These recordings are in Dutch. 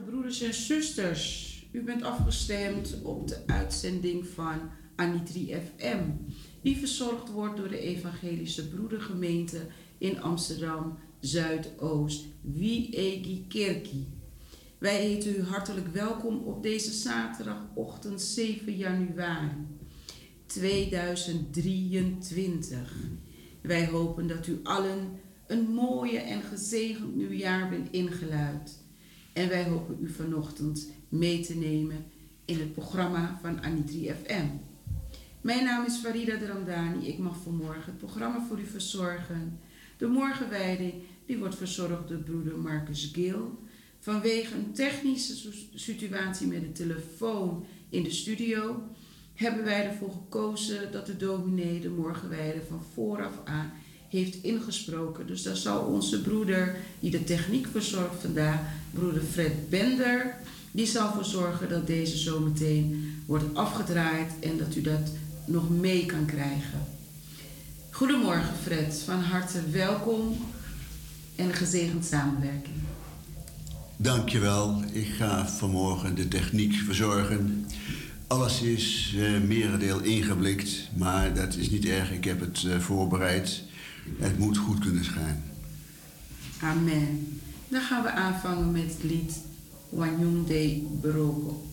Broeders en zusters. U bent afgestemd op de uitzending van Anitri FM, die verzorgd wordt door de Evangelische Broedergemeente in Amsterdam Zuidoost, Wiegi Kerkie. Wij heten u hartelijk welkom op deze zaterdagochtend 7 januari 2023. Wij hopen dat u allen een mooie en gezegend nieuwjaar bent ingeluid. En wij hopen u vanochtend mee te nemen in het programma van Anitri FM. Mijn naam is Farida de. Ik mag vanmorgen het programma voor u verzorgen. De morgenwijding die wordt verzorgd door broeder Marcus Gil. Vanwege een technische situatie met de telefoon in de studio hebben wij ervoor gekozen dat de dominee de morgenwijde van vooraf aan heeft ingesproken. Dus daar zal onze broeder die de techniek verzorgt vandaag, broeder Fred Bender, die zal ervoor zorgen dat deze zometeen wordt afgedraaid en dat u dat nog mee kan krijgen. Goedemorgen Fred, van harte welkom en gezegend samenwerking. Dankjewel. Ik ga vanmorgen de techniek verzorgen. Alles is uh, merendeel ingeblikt, maar dat is niet erg. Ik heb het uh, voorbereid. Het moet goed kunnen schijnen. Amen. Dan gaan we aanvangen met het lied Wanyung de Beroko.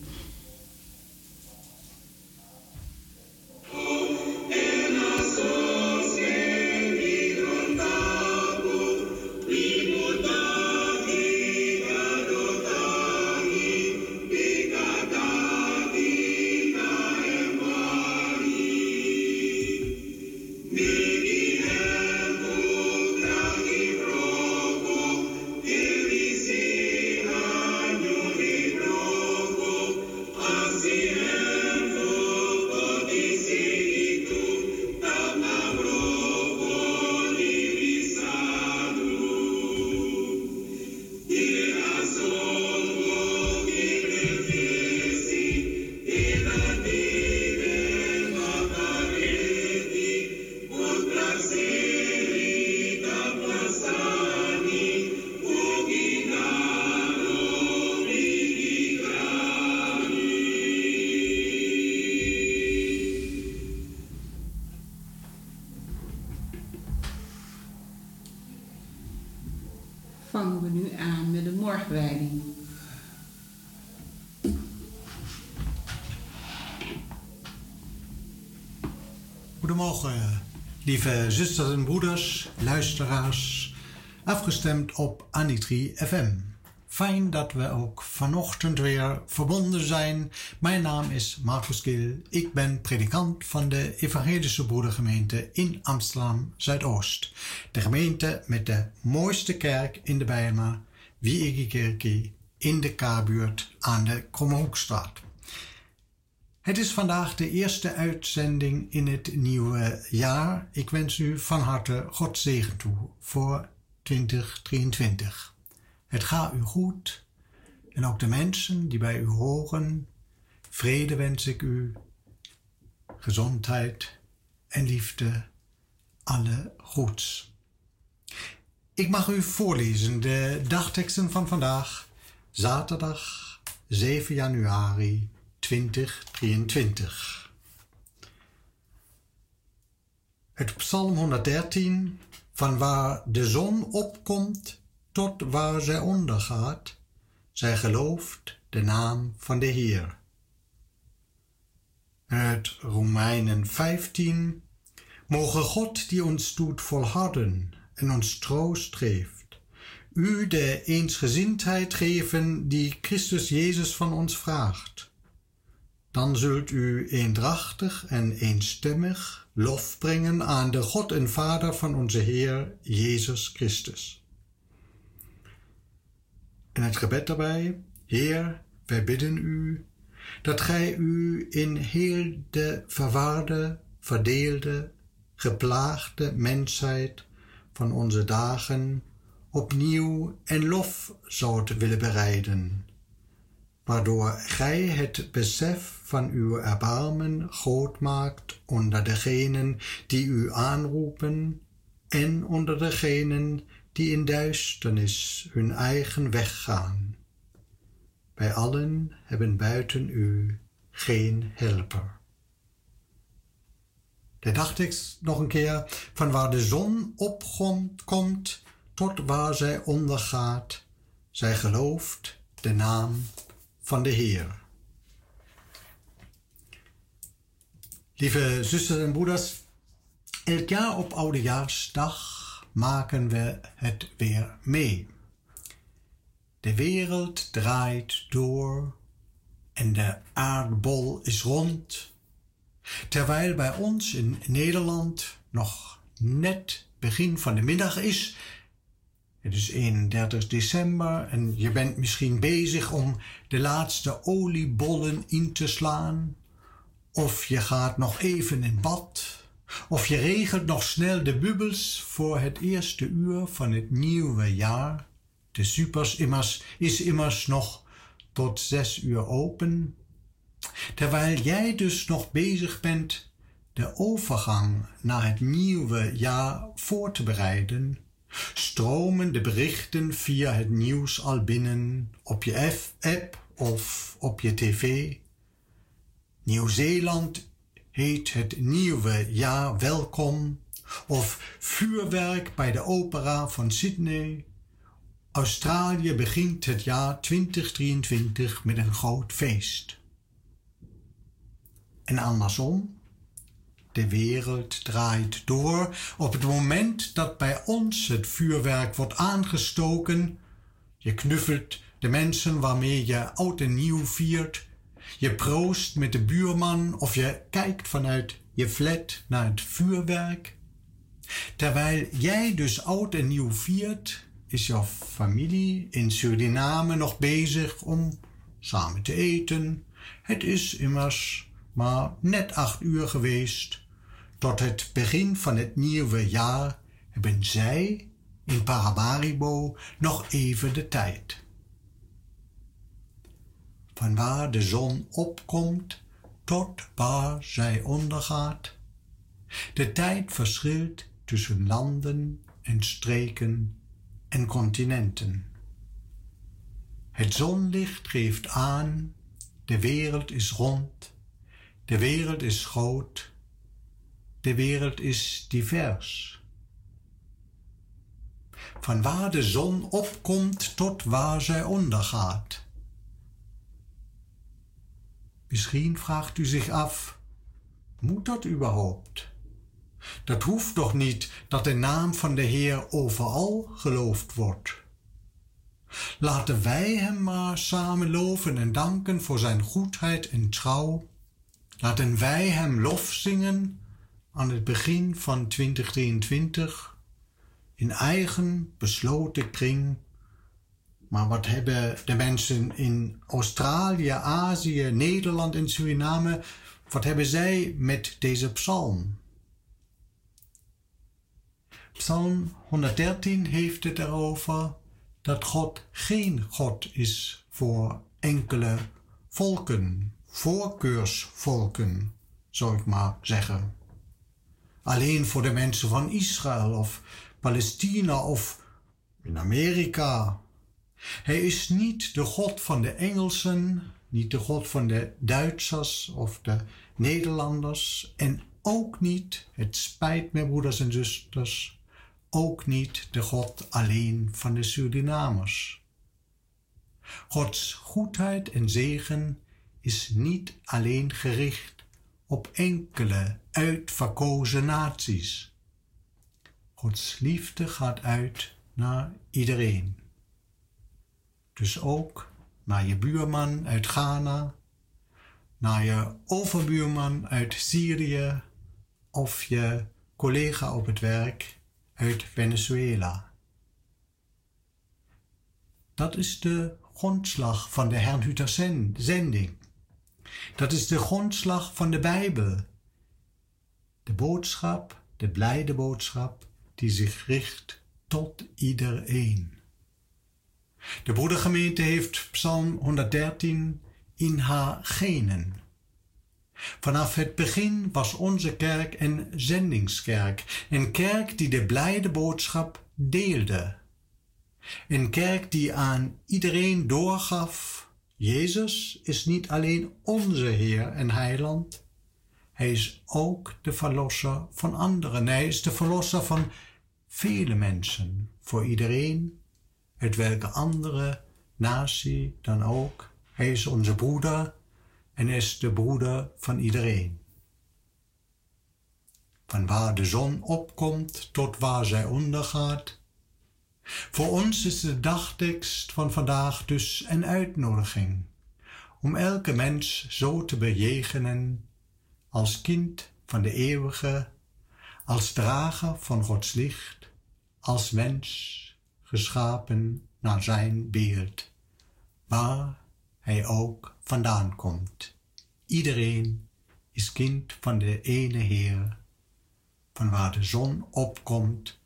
Lieve zusters en broeders, luisteraars, afgestemd op Anitri FM. Fijn dat we ook vanochtend weer verbonden zijn. Mijn naam is Marcus Gil. Ik ben predikant van de Evangelische Broedergemeente in Amsterdam Zuidoost. De gemeente met de mooiste kerk in de Bijlmer, Wiegekerkie, in de K-buurt aan de Kromhoekstraat. Het is vandaag de eerste uitzending in het nieuwe jaar. Ik wens u van harte God zegen toe voor 2023. Het gaat u goed en ook de mensen die bij u horen. Vrede wens ik u, gezondheid en liefde, alle goeds. Ik mag u voorlezen de dagteksten van vandaag, zaterdag 7 januari 2023. Het Psalm 113, van waar de zon opkomt tot waar zij ondergaat, zij gelooft de naam van de Heer. Het Romeinen 15, mogen God die ons doet volharden en ons troost geeft, u de eensgezindheid geven die Christus Jezus van ons vraagt dan zult u eendrachtig en eenstemmig lof brengen aan de God en Vader van onze Heer Jezus Christus. En het gebed daarbij, Heer, wij bidden u dat gij u in heel de verwaarde, verdeelde, geplaagde mensheid van onze dagen opnieuw en lof zoudt willen bereiden waardoor gij het besef van uw erbarmen groot maakt onder degenen die u aanroepen en onder degenen die in duisternis hun eigen weg gaan. Wij allen hebben buiten u geen helper. De dagtekst nog een keer. Van waar de zon opkomt tot waar zij ondergaat. Zij gelooft de naam van de Heer. Lieve zusters en broeders, elk jaar op Oudejaarsdag maken we het weer mee. De wereld draait door en de aardbol is rond. Terwijl bij ons in Nederland nog net begin van de middag is. Het is 31 december en je bent misschien bezig om de laatste oliebollen in te slaan. Of je gaat nog even in bad. Of je regelt nog snel de bubbels voor het eerste uur van het nieuwe jaar. De supers immers is immers nog tot zes uur open. Terwijl jij dus nog bezig bent de overgang naar het nieuwe jaar voor te bereiden, stromen de berichten via het nieuws al binnen op je app of op je tv. Nieuw-Zeeland heet het nieuwe jaar welkom of vuurwerk bij de opera van Sydney. Australië begint het jaar 2023 met een groot feest. En andersom, de wereld draait door. Op het moment dat bij ons het vuurwerk wordt aangestoken, je knuffelt de mensen waarmee je oud en nieuw viert, je proost met de buurman of je kijkt vanuit je flat naar het vuurwerk. Terwijl jij dus oud en nieuw viert, is jouw familie in Suriname nog bezig om samen te eten. Het is immers maar net acht uur geweest. Tot het begin van het nieuwe jaar hebben zij in Paramaribo nog even de tijd van waar de zon opkomt tot waar zij ondergaat. De tijd verschilt tussen landen en streken en continenten. Het zonlicht geeft aan, de wereld is rond, de wereld is groot, de wereld is divers. Van waar de zon opkomt tot waar zij ondergaat. Misschien vraagt u zich af, moet dat überhaupt? Dat hoeft toch niet dat de naam van de Heer overal geloofd wordt. Laten wij Hem maar samen loven en danken voor Zijn goedheid en trouw. Laten wij Hem lof zingen aan het begin van 2023 in eigen besloten kring maar wat hebben de mensen in Australië, Azië, Nederland en Suriname, wat hebben zij met deze psalm? Psalm 113 heeft het erover dat God geen God is voor enkele volken, voorkeursvolken, zou ik maar zeggen. Alleen voor de mensen van Israël of Palestina of in Amerika hij is niet de God van de Engelsen, niet de God van de Duitsers of de Nederlanders en ook niet, het spijt me broeders en zusters, ook niet de God alleen van de Surinamers. Gods goedheid en zegen is niet alleen gericht op enkele uitverkozen naties. Gods liefde gaat uit naar iedereen. Dus ook naar je buurman uit Ghana, naar je overbuurman uit Syrië of je collega op het werk uit Venezuela. Dat is de grondslag van de Herrnhuter zending. Dat is de grondslag van de Bijbel. De boodschap, de blijde boodschap, die zich richt tot iedereen. De broedergemeente heeft Psalm 113 in haar genen. Vanaf het begin was onze kerk een zendingskerk, een kerk die de blijde boodschap deelde. Een kerk die aan iedereen doorgaf, Jezus is niet alleen onze Heer en Heiland, Hij is ook de verlosser van anderen. Hij is de verlosser van vele mensen, voor iedereen, uit welke andere natie dan ook. Hij is onze broeder en is de broeder van iedereen. Van waar de zon opkomt tot waar zij ondergaat. Voor ons is de dagtekst van vandaag dus een uitnodiging om elke mens zo te bejegenen als kind van de eeuwige, als drager van Gods licht, als mens geschapen naar zijn beeld, waar hij ook vandaan komt. Iedereen is kind van de ene Heer, van waar de zon opkomt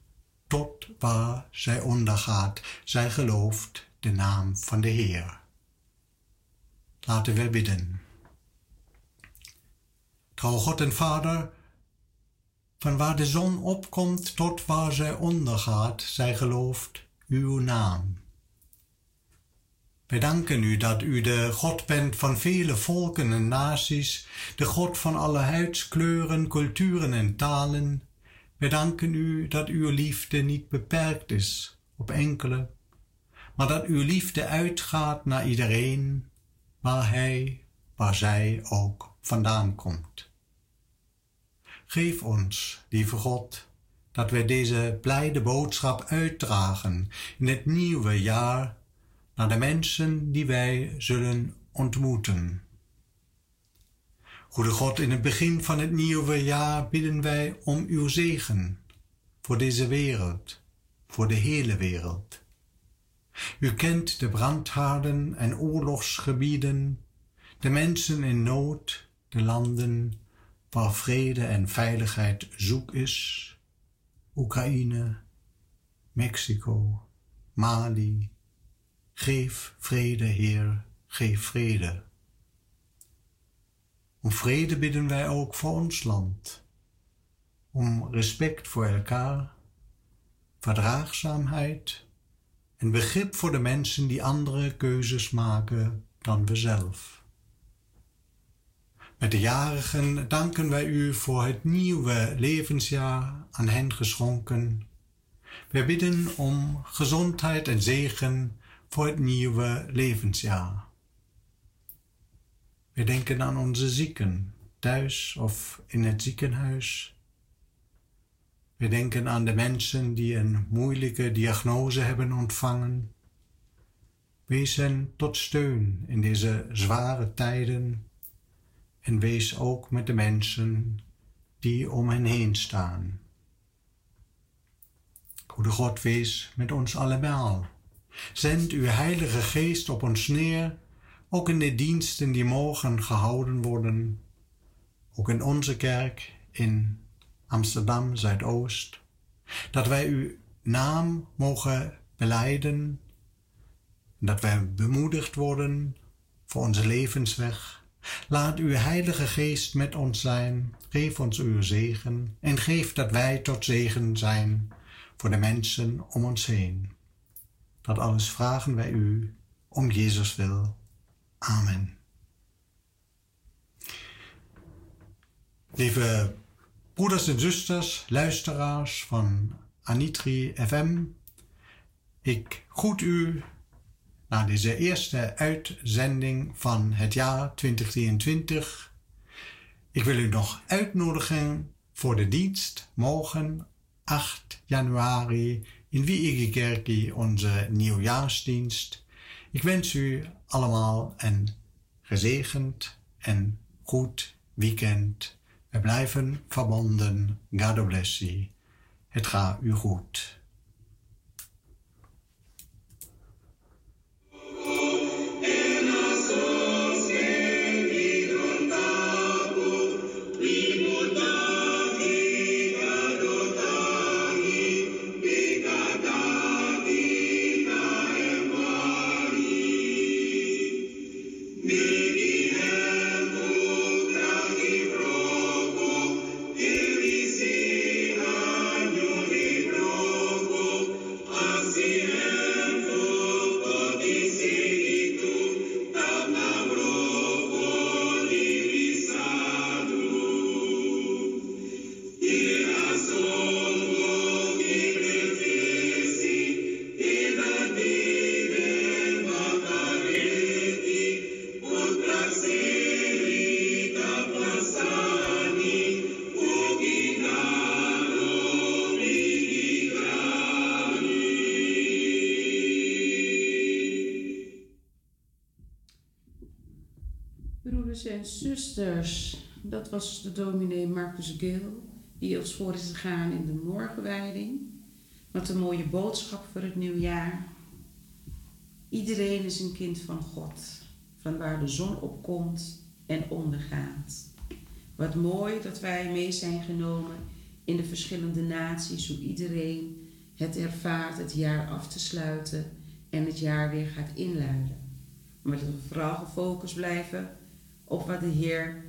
tot waar zij ondergaat. Zij gelooft de naam van de Heer. Laten we bidden. Trouw God en Vader, van waar de zon opkomt tot waar zij ondergaat, zij gelooft uw naam. Wij danken u dat u de God bent van vele volken en naties, de God van alle huidskleuren, culturen en talen. Wij danken u dat uw liefde niet beperkt is op enkele, maar dat uw liefde uitgaat naar iedereen, waar hij, waar zij ook vandaan komt. Geef ons, lieve God, dat wij deze blijde boodschap uitdragen in het nieuwe jaar naar de mensen die wij zullen ontmoeten. Goede God, in het begin van het nieuwe jaar bidden wij om uw zegen voor deze wereld, voor de hele wereld. U kent de brandhaarden en oorlogsgebieden, de mensen in nood, de landen waar vrede en veiligheid zoek is, Oekraïne, Mexico, Mali, Geef vrede, Heer, geef vrede. Om vrede bidden wij ook voor ons land. Om respect voor elkaar, verdraagzaamheid en begrip voor de mensen die andere keuzes maken dan we zelf. Met de jarigen danken wij u voor het nieuwe levensjaar aan hen geschonken. Wij bidden om gezondheid en zegen voor het nieuwe levensjaar. We denken aan onze zieken, thuis of in het ziekenhuis. We denken aan de mensen die een moeilijke diagnose hebben ontvangen. Wees hen tot steun in deze zware tijden en wees ook met de mensen die om hen heen staan. Goede God, wees met ons allemaal Zend uw Heilige Geest op ons neer, ook in de diensten die mogen gehouden worden, ook in onze kerk in Amsterdam Zuidoost, dat wij uw naam mogen beleiden, dat wij bemoedigd worden voor onze levensweg. Laat uw Heilige Geest met ons zijn, geef ons uw zegen en geef dat wij tot zegen zijn voor de mensen om ons heen. Dat alles vragen wij u om Jezus wil. Amen. Lieve broeders en zusters, luisteraars van Anitri FM, ik groet u naar deze eerste uitzending van het jaar 2023. Ik wil u nog uitnodigen voor de dienst morgen 8 januari in Wiegekerkie onze nieuwjaarsdienst. Ik wens u allemaal een gezegend en goed weekend. We blijven verbonden. God bless you. Het gaat u goed. me. Dat was de dominee Marcus Gil, die ons voor is gegaan in de morgenwijding. Wat een mooie boodschap voor het nieuwjaar. Iedereen is een kind van God, van waar de zon opkomt en ondergaat. Wat mooi dat wij mee zijn genomen in de verschillende naties, hoe iedereen het ervaart het jaar af te sluiten en het jaar weer gaat inluiden. Maar dat we vooral gefocust blijven op wat de Heer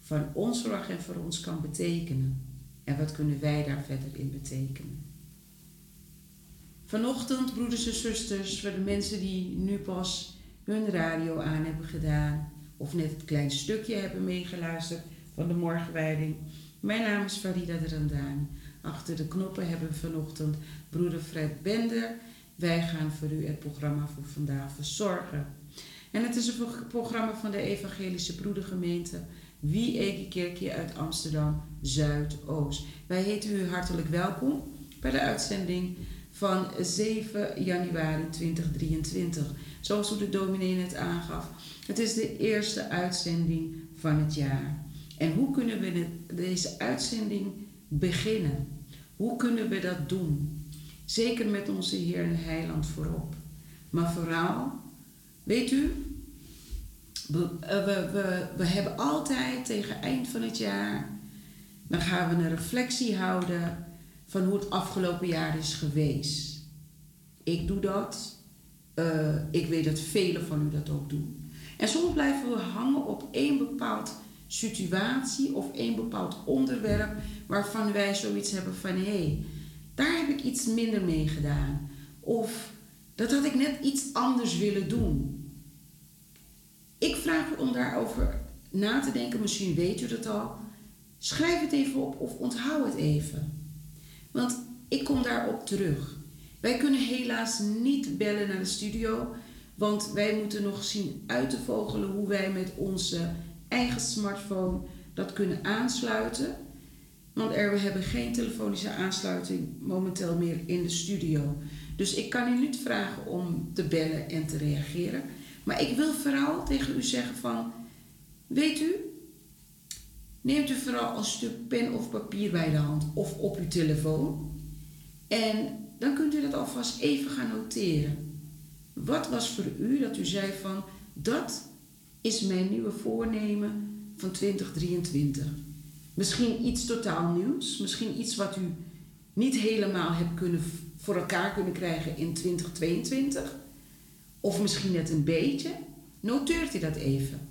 van ons verwacht en voor ons kan betekenen. En wat kunnen wij daar verder in betekenen. Vanochtend, broeders en zusters, voor de mensen die nu pas hun radio aan hebben gedaan, of net het klein stukje hebben meegeluisterd van de morgenwijding. Mijn naam is Farida Randaan. Achter de knoppen hebben vanochtend broeder Fred Bender. Wij gaan voor u het programma voor vandaag verzorgen. En het is een programma van de Evangelische Broedergemeente Wie Kerkje uit Amsterdam Zuidoost. Wij heten u hartelijk welkom bij de uitzending van 7 januari 2023. Zoals de dominee net aangaf, het is de eerste uitzending van het jaar. En hoe kunnen we deze uitzending beginnen? Hoe kunnen we dat doen? Zeker met onze Heer en Heiland voorop. Maar vooral, weet u, we, eh, we, we, we hebben altijd tegen eind van het jaar, dan gaan we een reflectie houden van hoe het afgelopen jaar is geweest. Ik doe dat. Uh, ik weet dat velen van u dat ook doen. En soms blijven we hangen op één bepaald situatie of één bepaald onderwerp waarvan wij zoiets hebben van hé, hey, daar heb ik iets minder mee gedaan. Of dat had ik net iets anders willen doen. Ik vraag u om daarover na te denken, misschien weet u dat al. Schrijf het even op of onthoud het even. Want ik kom daarop terug. Wij kunnen helaas niet bellen naar de studio, want wij moeten nog zien uit te vogelen hoe wij met onze eigen smartphone dat kunnen aansluiten. Want er, we hebben geen telefonische aansluiting momenteel meer in de studio. Dus ik kan u niet vragen om te bellen en te reageren. Maar ik wil vooral tegen u zeggen van, weet u, neemt u vooral een stuk pen of papier bij de hand of op uw telefoon. En dan kunt u dat alvast even gaan noteren. Wat was voor u dat u zei van, dat is mijn nieuwe voornemen van 2023. Misschien iets totaal nieuws, misschien iets wat u niet helemaal hebt kunnen voor elkaar kunnen krijgen in 2022, of misschien net een beetje. Noteert u dat even.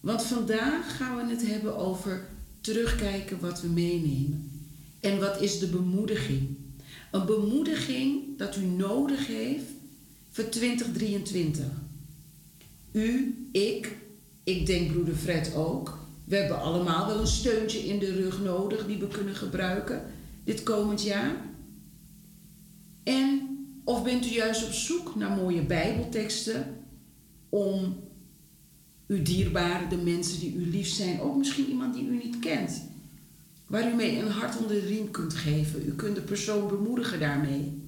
Want vandaag gaan we het hebben over terugkijken wat we meenemen. En wat is de bemoediging? Een bemoediging dat u nodig heeft voor 2023. U, ik, ik denk broeder Fred ook. We hebben allemaal wel een steuntje in de rug nodig die we kunnen gebruiken dit komend jaar. En of bent u juist op zoek naar mooie Bijbelteksten om uw dierbaren, de mensen die u lief zijn, ook misschien iemand die u niet kent, waar u mee een hart onder de riem kunt geven. U kunt de persoon bemoedigen daarmee.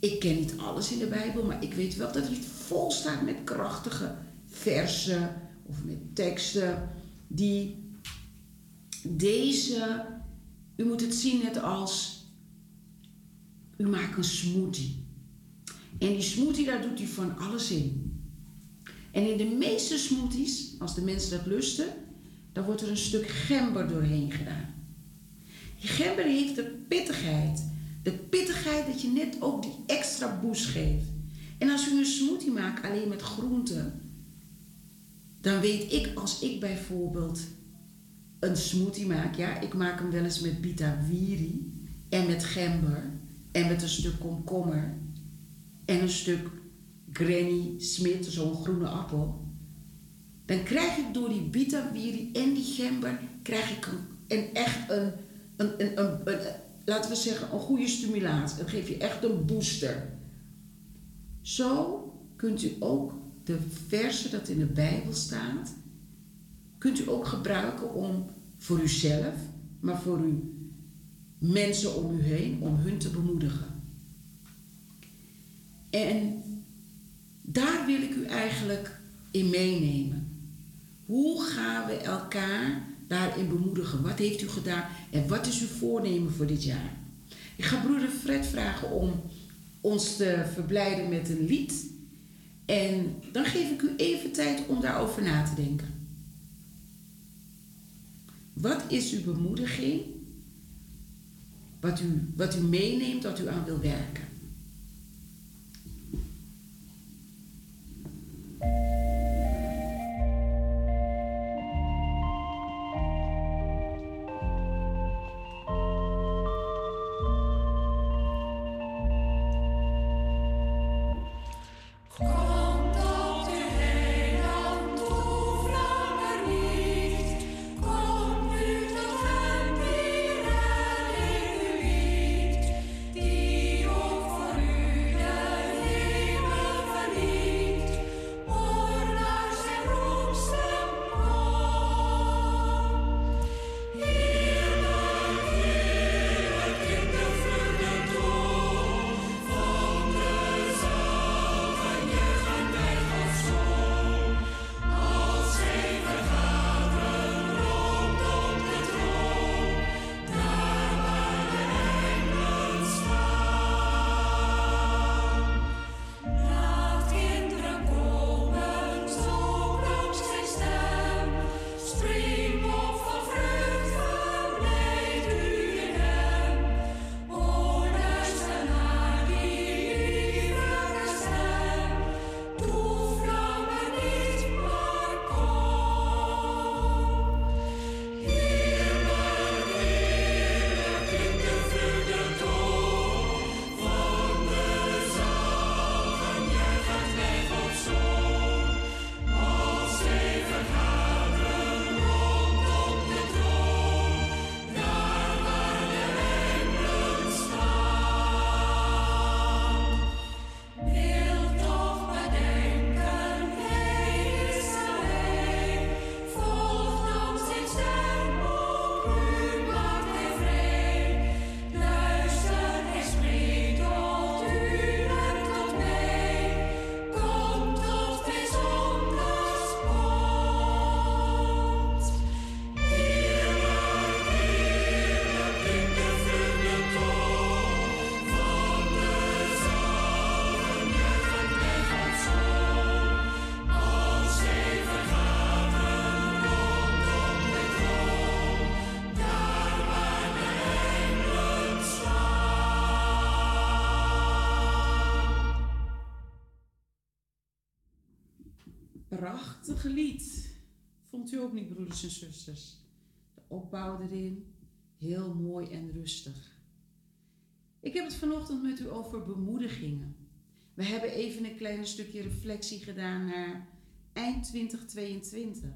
Ik ken niet alles in de Bijbel, maar ik weet wel dat het vol staat met krachtige versen of met teksten die deze, u moet het zien net als, u maakt een smoothie. En die smoothie, daar doet u van alles in. En in de meeste smoothies, als de mensen dat lusten, dan wordt er een stuk gember doorheen gedaan. Die gember heeft de pittigheid. De pittigheid dat je net ook die extra boost geeft. En als u een smoothie maakt alleen met groenten, dan weet ik als ik bijvoorbeeld een smoothie maak, ja, ik maak hem wel eens met bitawiri en met gember en met een stuk komkommer en een stuk Granny Smith, zo'n groene appel, dan krijg ik door die bitawiri en die gember, krijg ik een, echt een, een, een, een, laten we zeggen, een goede stimulatie. Dan geef je echt een booster. Zo kunt u ook de versen dat in de Bijbel staat, kunt u ook gebruiken om voor uzelf, maar voor uw mensen om u heen, om hun te bemoedigen. En daar wil ik u eigenlijk in meenemen. Hoe gaan we elkaar daarin bemoedigen? Wat heeft u gedaan en wat is uw voornemen voor dit jaar? Ik ga broeder Fred vragen om ons te verblijden met een lied. En dan geef ik u even tijd om daarover na te denken. Wat is uw bemoediging? Wat u, wat u meeneemt, dat u aan wil werken? Lied. Vond u ook niet, broeders en zusters? De opbouw erin, heel mooi en rustig. Ik heb het vanochtend met u over bemoedigingen. We hebben even een klein stukje reflectie gedaan naar eind 2022.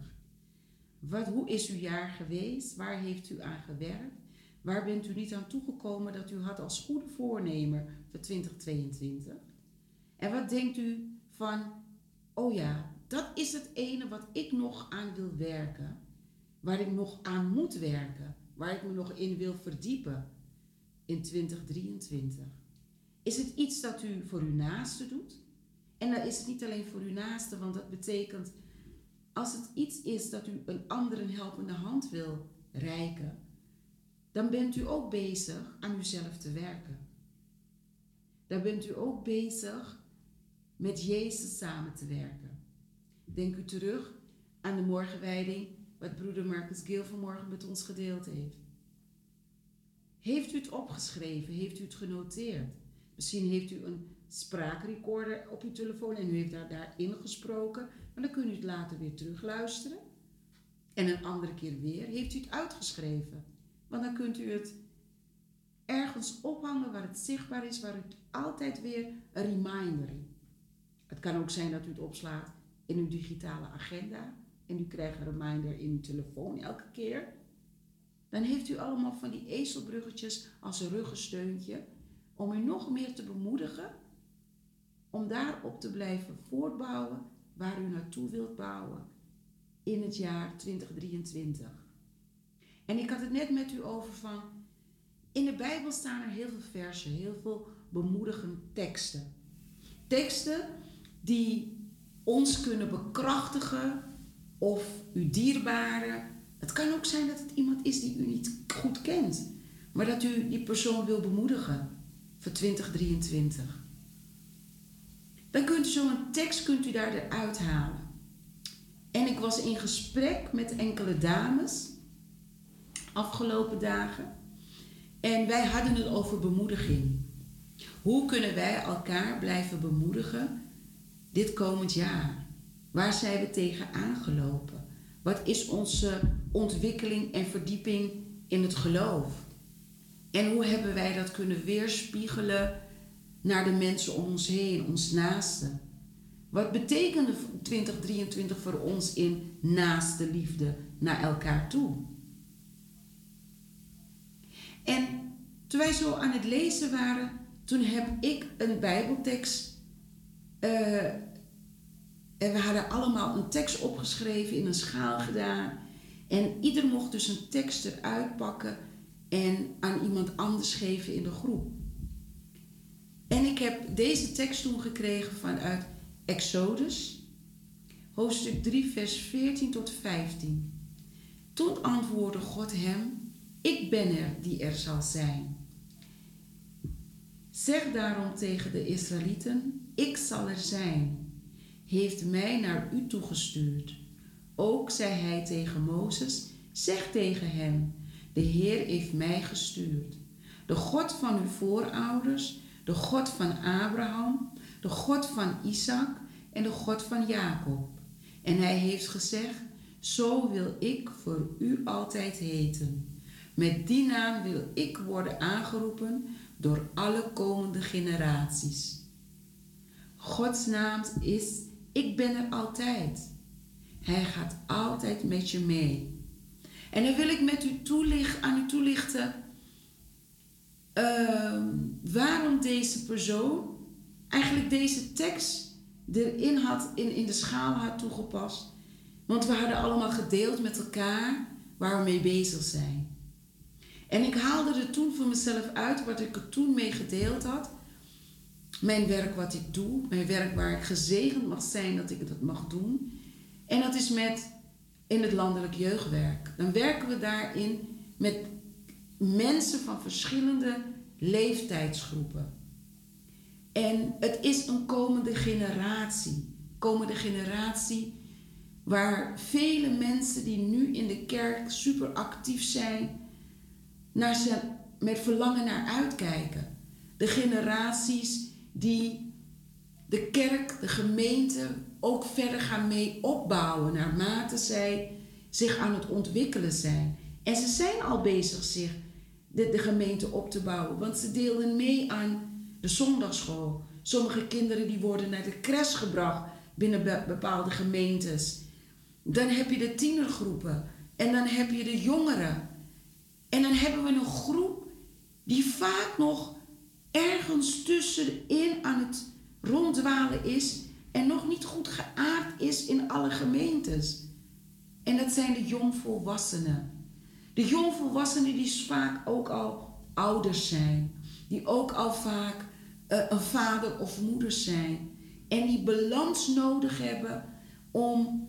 Wat, hoe is uw jaar geweest? Waar heeft u aan gewerkt? Waar bent u niet aan toegekomen dat u had als goede voornemer voor 2022? En wat denkt u van, oh ja, dat is het ene wat ik nog aan wil werken, waar ik nog aan moet werken, waar ik me nog in wil verdiepen in 2023. Is het iets dat u voor uw naaste doet? En dan is het niet alleen voor uw naaste, want dat betekent als het iets is dat u een ander een helpende hand wil reiken, dan bent u ook bezig aan uzelf te werken. Dan bent u ook bezig met Jezus samen te werken. Denk u terug aan de morgenwijding wat broeder Marcus Geel vanmorgen met ons gedeeld heeft. Heeft u het opgeschreven? Heeft u het genoteerd? Misschien heeft u een spraakrecorder op uw telefoon en u heeft daar, daarin gesproken. Maar dan kunt u het later weer terugluisteren. En een andere keer weer heeft u het uitgeschreven. Want dan kunt u het ergens ophangen waar het zichtbaar is, waar u altijd weer een reminder in. Het kan ook zijn dat u het opslaat in uw digitale agenda en u krijgt een reminder in uw telefoon elke keer, dan heeft u allemaal van die ezelbruggetjes als een ruggensteuntje om u nog meer te bemoedigen om daarop te blijven voortbouwen waar u naartoe wilt bouwen in het jaar 2023. En ik had het net met u over van, in de Bijbel staan er heel veel versen, heel veel bemoedigende teksten. Teksten die ons kunnen bekrachtigen of uw dierbare. Het kan ook zijn dat het iemand is die u niet goed kent, maar dat u die persoon wil bemoedigen voor 2023. Dan kunt u zo'n tekst kunt u daar eruit halen. En ik was in gesprek met enkele dames afgelopen dagen. En wij hadden het over bemoediging. Hoe kunnen wij elkaar blijven bemoedigen dit komend jaar? Waar zijn we tegen aangelopen? Wat is onze ontwikkeling en verdieping in het geloof? En hoe hebben wij dat kunnen weerspiegelen naar de mensen om ons heen, ons naasten? Wat betekende 2023 voor ons in naaste liefde naar elkaar toe? En toen wij zo aan het lezen waren, toen heb ik een Bijbeltekst. Uh, en we hadden allemaal een tekst opgeschreven, in een schaal gedaan. En ieder mocht dus een tekst eruit pakken en aan iemand anders geven in de groep. En ik heb deze tekst toen gekregen vanuit Exodus, hoofdstuk 3, vers 14 tot 15. Toen antwoordde God hem: Ik ben er die er zal zijn. Zeg daarom tegen de Israëlieten: Ik zal er zijn, heeft mij naar u toegestuurd. Ook zei hij tegen Mozes: Zeg tegen hem: De Heer heeft mij gestuurd. De God van uw voorouders, de God van Abraham, de God van Isaac en de God van Jacob. En hij heeft gezegd: Zo wil ik voor u altijd heten. Met die naam wil ik worden aangeroepen door alle komende generaties. Gods naam is: Ik ben er altijd. Hij gaat altijd met je mee. En dan wil ik met u toelichten, aan u toelichten uh, waarom deze persoon eigenlijk deze tekst erin had, in, in de schaal had toegepast. Want we hadden allemaal gedeeld met elkaar waar we mee bezig zijn. En ik haalde er toen voor mezelf uit wat ik er toen mee gedeeld had. Mijn werk wat ik doe, mijn werk waar ik gezegend mag zijn dat ik dat mag doen. En dat is met in het landelijk jeugdwerk. Dan werken we daarin met mensen van verschillende leeftijdsgroepen. En het is een komende generatie. Komende generatie waar vele mensen die nu in de kerk super actief zijn, naar ze met verlangen naar uitkijken. De generaties die de kerk, de gemeente ook verder gaan mee opbouwen naarmate zij zich aan het ontwikkelen zijn. En ze zijn al bezig zich de, gemeente op te bouwen, want ze deelden mee aan de zondagschool. Sommige kinderen die worden naar de crash gebracht binnen bepaalde gemeentes. Dan heb je de tienergroepen en dan heb je de jongeren. En dan hebben we een groep die vaak nog ergens tussenin aan het ronddwalen is en nog niet goed geaard is in alle gemeentes. En dat zijn de jongvolwassenen. De jongvolwassenen die vaak ook al ouders zijn, die ook al vaak uh, een vader of moeder zijn en die balans nodig hebben om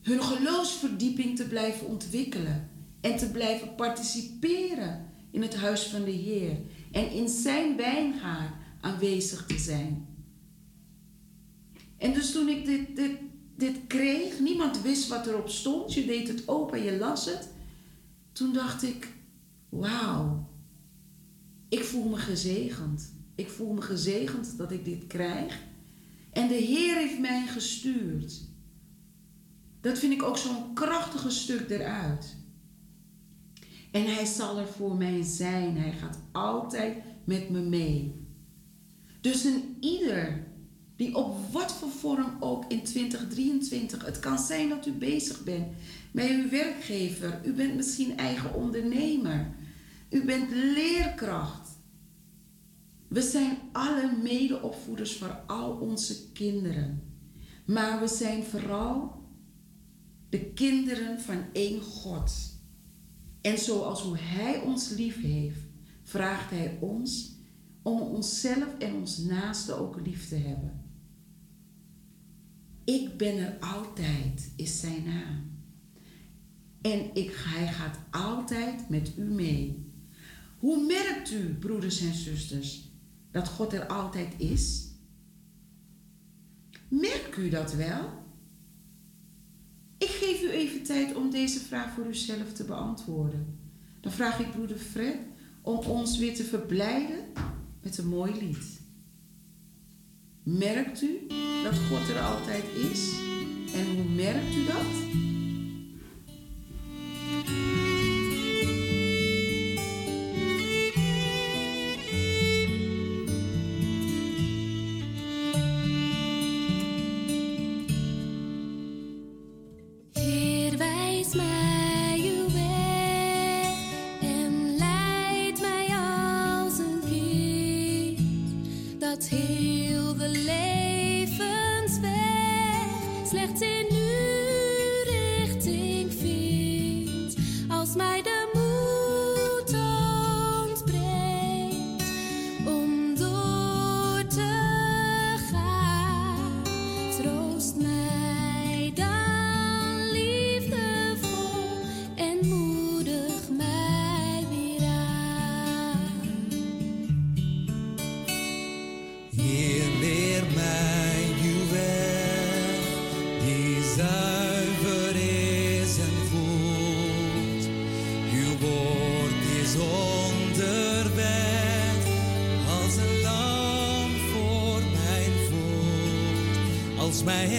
hun geloofsverdieping te blijven ontwikkelen en te blijven participeren in het huis van de Heer en in zijn wijngaard aanwezig te zijn. En dus toen ik dit, dit, dit kreeg, niemand wist wat erop stond, je deed het open, je las het. Toen dacht ik, wauw, ik voel me gezegend. Ik voel me gezegend dat ik dit krijg. En de Heer heeft mij gestuurd. Dat vind ik ook zo'n krachtige stuk eruit. En hij zal er voor mij zijn. Hij gaat altijd met me mee. Dus een ieder die op wat voor vorm ook in 2023, het kan zijn dat u bezig bent met uw werkgever, u bent misschien eigen ondernemer, u bent leerkracht. We zijn alle medeopvoeders voor al onze kinderen, maar we zijn vooral de kinderen van één God. En zoals hoe Hij ons lief heeft, vraagt Hij ons om onszelf en ons naaste ook lief te hebben. Ik ben er altijd, is zijn naam. En ik, hij gaat altijd met u mee. Hoe merkt u, broeders en zusters, dat God er altijd is? Merkt u dat wel? Ik geef u even tijd om deze vraag voor uzelf te beantwoorden. Dan vraag ik broeder Fred om ons weer te verblijden met een mooi lied. Merkt u dat God er altijd is? En hoe merkt u dat?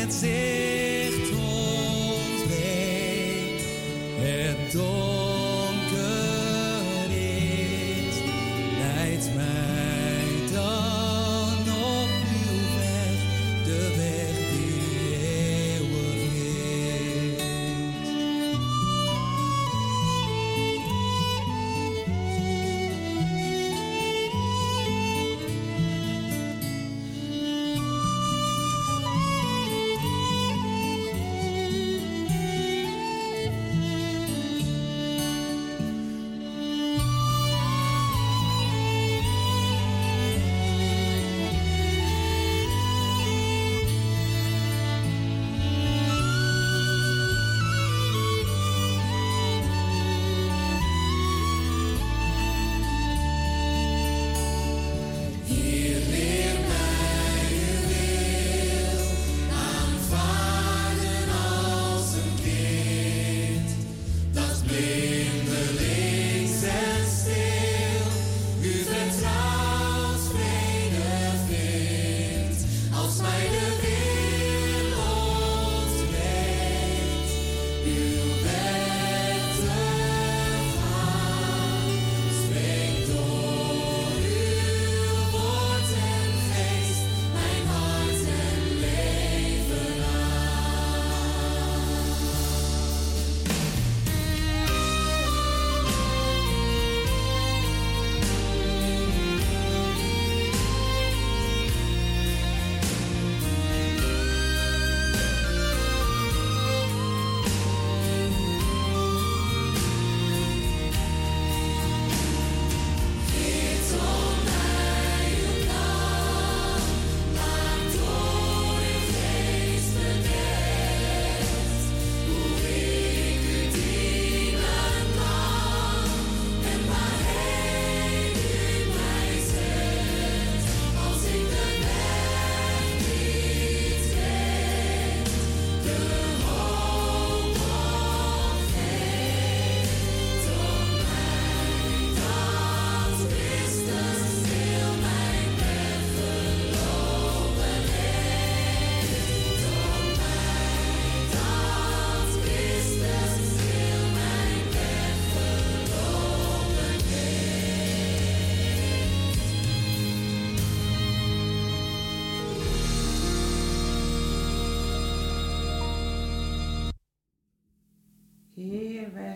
chances.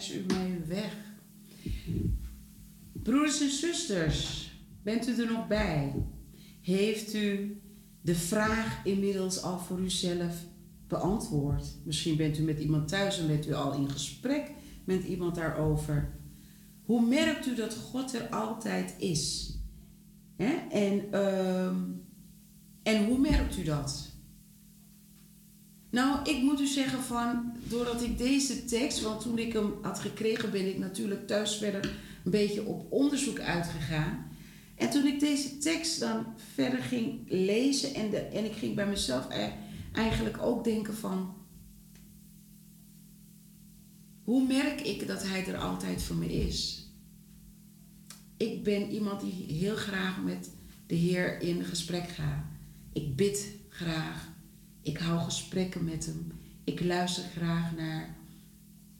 U mij weg. Broeders en zusters, bent u er nog bij? Heeft u de vraag inmiddels al voor uzelf beantwoord? Misschien bent u met iemand thuis en bent u al in gesprek met iemand daarover. Hoe merkt u dat God er altijd is? En, uh, en hoe merkt u dat? Nou, ik moet u zeggen van, doordat ik deze tekst, want toen ik hem had gekregen, ben ik natuurlijk thuis verder een beetje op onderzoek uitgegaan. En toen ik deze tekst dan verder ging lezen en, de, en ik ging bij mezelf eigenlijk ook denken van, hoe merk ik dat Hij er altijd voor me is? Ik ben iemand die heel graag met de Heer in gesprek gaat. Ik bid graag. Ik hou gesprekken met Hem. Ik luister graag naar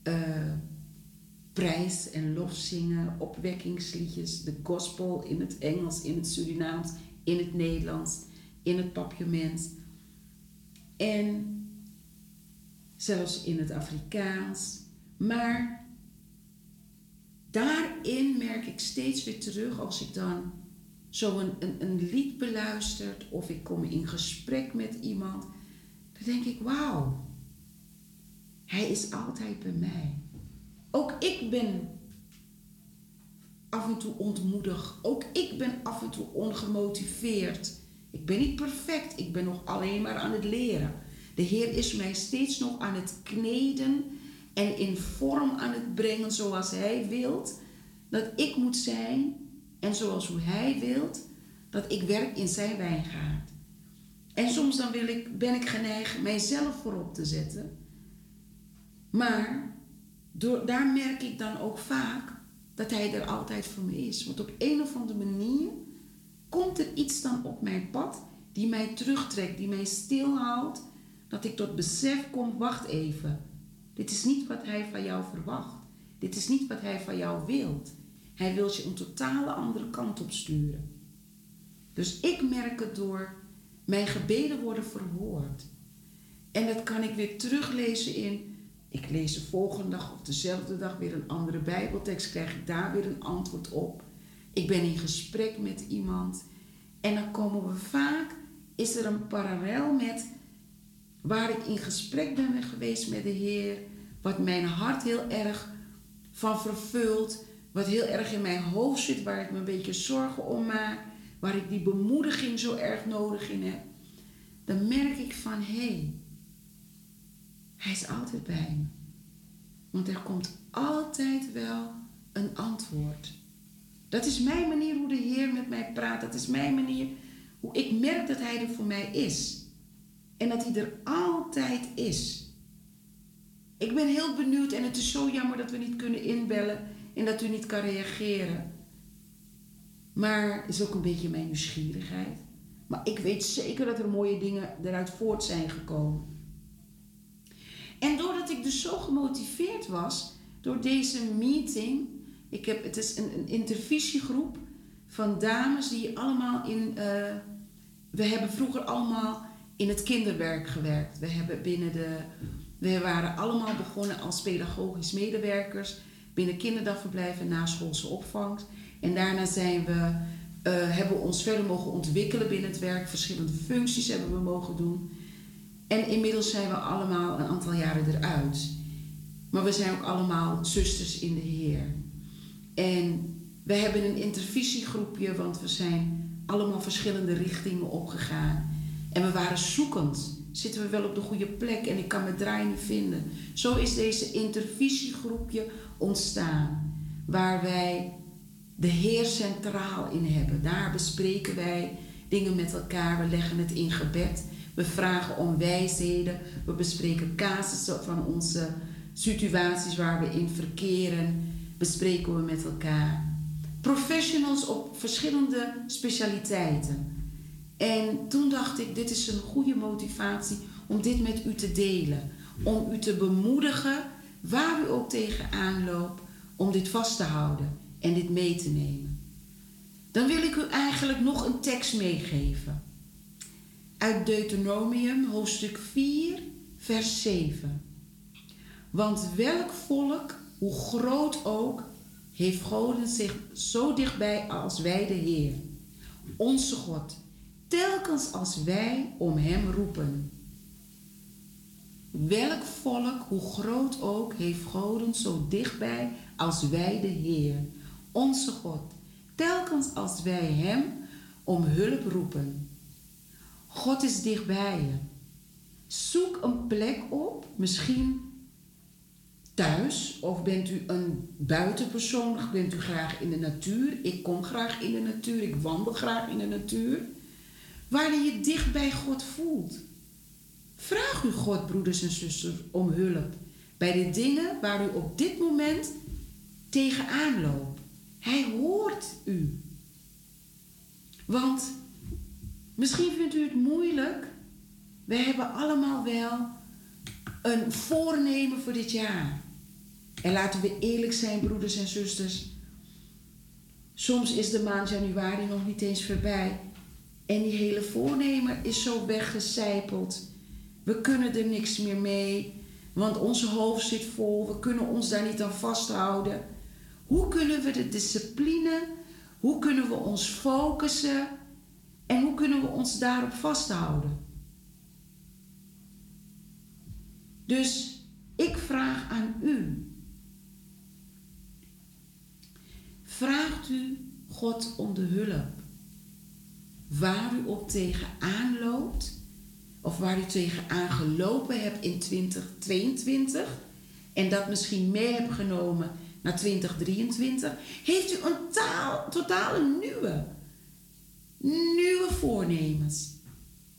uh, prijs- en lofzingen, opwekkingsliedjes, de gospel in het Engels, in het Surinaams, in het Nederlands, in het papiament. En zelfs in het Afrikaans. Maar daarin merk ik steeds weer terug als ik dan zo een, een, een lied beluistert of ik kom in gesprek met iemand, dan denk ik, wauw, hij is altijd bij mij. Ook ik ben af en toe ontmoedig. Ook ik ben af en toe ongemotiveerd. Ik ben niet perfect. Ik ben nog alleen maar aan het leren. De Heer is mij steeds nog aan het kneden en in vorm aan het brengen zoals Hij wilt dat ik moet zijn en zoals hoe Hij wilt dat ik werk in Zijn wijngaard. En soms dan wil ik, ben ik geneigd mijzelf voorop te zetten. Maar door, daar merk ik dan ook vaak dat Hij er altijd voor me is. Want op een of andere manier komt er iets dan op mijn pad die mij terugtrekt, die mij stilhoudt, dat ik tot besef kom, wacht even. Dit is niet wat Hij van jou verwacht. Dit is niet wat Hij van jou wilt. Hij wil je een totale andere kant op sturen. Dus ik merk het door mijn gebeden worden verhoord. En dat kan ik weer teruglezen in. Ik lees de volgende dag of dezelfde dag weer een andere Bijbeltekst, krijg ik daar weer een antwoord op. Ik ben in gesprek met iemand. En dan komen we vaak, is er een parallel met waar ik in gesprek ben geweest met de Heer, wat mijn hart heel erg van vervult, wat heel erg in mijn hoofd zit, waar ik me een beetje zorgen om maak, waar ik die bemoediging zo erg nodig in heb, dan merk ik van hé, hey, hij is altijd bij me. Want er komt altijd wel een antwoord. Dat is mijn manier hoe de Heer met mij praat. Dat is mijn manier hoe ik merk dat Hij er voor mij is. En dat Hij er altijd is. Ik ben heel benieuwd en het is zo jammer dat we niet kunnen inbellen en dat u niet kan reageren. Maar het is ook een beetje mijn nieuwsgierigheid. Maar ik weet zeker dat er mooie dingen eruit voort zijn gekomen. En doordat ik dus zo gemotiveerd was door deze meeting. Ik heb, het is een, een intervisiegroep van dames die allemaal in. Uh, we hebben vroeger allemaal in het kinderwerk gewerkt. We hebben binnen de. We waren allemaal begonnen als pedagogisch medewerkers binnen kinderdagverblijven na schoolse opvang. En daarna zijn we, uh, hebben we ons verder mogen ontwikkelen binnen het werk. Verschillende functies hebben we mogen doen. En inmiddels zijn we allemaal een aantal jaren eruit. Maar we zijn ook allemaal zusters in de Heer. En we hebben een intervisiegroepje, want we zijn allemaal verschillende richtingen opgegaan. En we waren zoekend. Zitten we wel op de goede plek en ik kan mijn draai vinden. Zo is deze intervisiegroepje ontstaan. Waar wij de Heer centraal in hebben. Daar bespreken wij dingen met elkaar. We leggen het in gebed. We vragen om wijsheden. We bespreken casussen van onze situaties waar we in verkeren. Bespreken we met elkaar. Professionals op verschillende specialiteiten. En toen dacht ik, dit is een goede motivatie om dit met u te delen. Om u te bemoedigen, waar u ook tegenaan loopt, om dit vast te houden en dit mee te nemen. Dan wil ik u eigenlijk nog een tekst meegeven. Uit Deuteronomium, hoofdstuk 4, vers 7. Want welk volk, hoe groot ook, heeft God zich zo dichtbij als wij de Heer, onze God, telkens als wij om Hem roepen. Welk volk, hoe groot ook, heeft God zo dichtbij als wij de Heer, onze God, telkens als wij Hem om hulp roepen. God is dichtbij je. Zoek een plek op, misschien thuis, of bent u een buitenpersoon, bent u graag in de natuur. Ik kom graag in de natuur, ik wandel graag in de natuur. Waar je dicht bij God voelt. Vraag u God, broeders en zusters, om hulp bij de dingen waar u op dit moment tegenaan loopt. Hij hoort u. Want misschien vindt u het moeilijk. We hebben allemaal wel een voornemen voor dit jaar. En laten we eerlijk zijn, broeders en zusters. Soms is de maand januari nog niet eens voorbij. En die hele voornemen is zo weggecijpeld. We kunnen er niks meer mee, want onze hoofd zit vol. We kunnen ons daar niet aan vasthouden. Hoe kunnen we de discipline, hoe kunnen we ons focussen en hoe kunnen we ons daarop vasthouden? Dus ik vraag aan u. Vraagt u God om de hulp waar u op tegenaan loopt of waar u tegenaan gelopen hebt in 2022 en dat misschien mee hebt genomen naar 2023, heeft u een taal, totale nieuwe, nieuwe voornemens.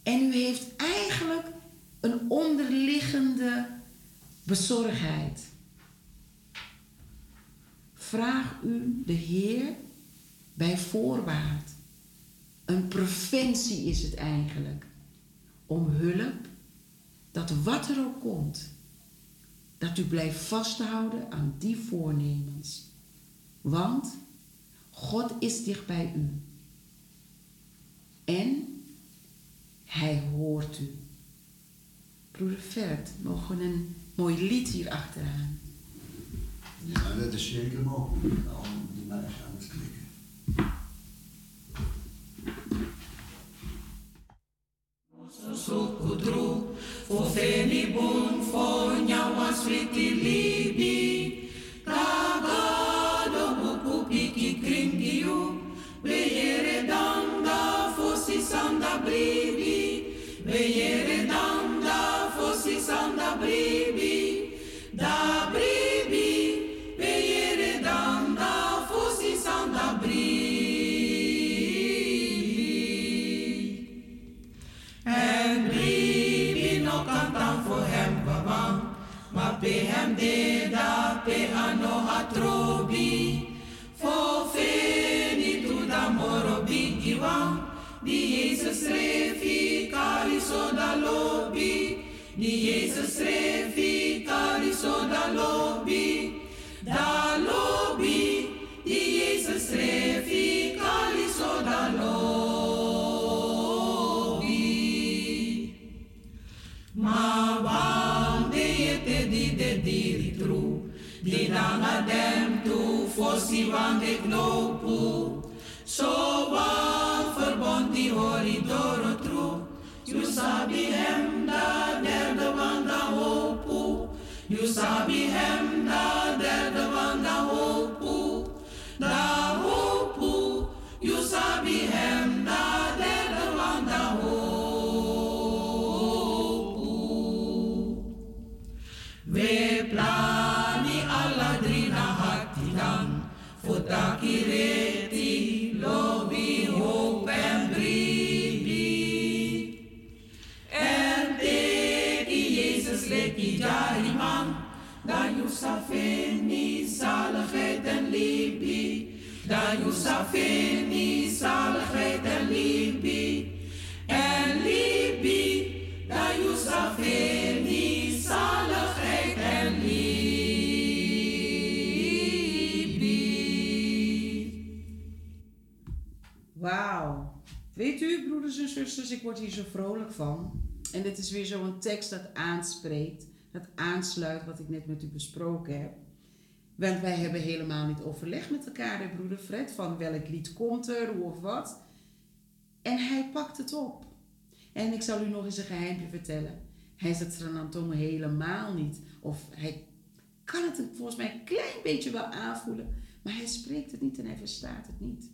En u heeft eigenlijk een onderliggende bezorgdheid. Vraag u de Heer bij voorbaat. Een preventie is het eigenlijk. Om hulp, dat wat er ook komt, dat u blijft vasthouden aan die voornemens. Want God is dicht bij u. En Hij hoort u. Broeder Vert, mogen we een mooi lied hier achteraan? Ja, dat is zeker mogelijk. Al die muis aan het klikken. Sukudru, fofeni bun, fonya waswiti libi, tagado piki kringiu, beyere danda, fosi sanda bribi, beyere danda, fosi sanda bribi, pe ano hatrobi. Fo feni tu da moro bigi wang, di Jezus refi kari so da lobi, di Jezus refi kari so da lobi, da lobi, di Jezus refi kari so da lobi. Ma wang de yete di de di nanga dem tu fossi wang de knopu. So wang verbond die horidoro tru, you sabi hem da derde wang da hopu. You sabi hem futaki reti, lobi, hope en bribi. En teki Jezus leki jari man, dan you safeni zaligheid en libi. Dan you safeni zaligheid en libi. En libi, dan you broeders en zusters, ik word hier zo vrolijk van. En dit is weer zo'n tekst dat aanspreekt, dat aansluit wat ik net met u besproken heb. Want wij hebben helemaal niet overlegd met elkaar, hè, broeder Fred, van welk lied komt er, hoe of wat. En hij pakt het op. En ik zal u nog eens een geheimje vertellen. Hij zet Sranantongo helemaal niet. Of hij kan het volgens mij een klein beetje wel aanvoelen. Maar hij spreekt het niet en hij verstaat het niet.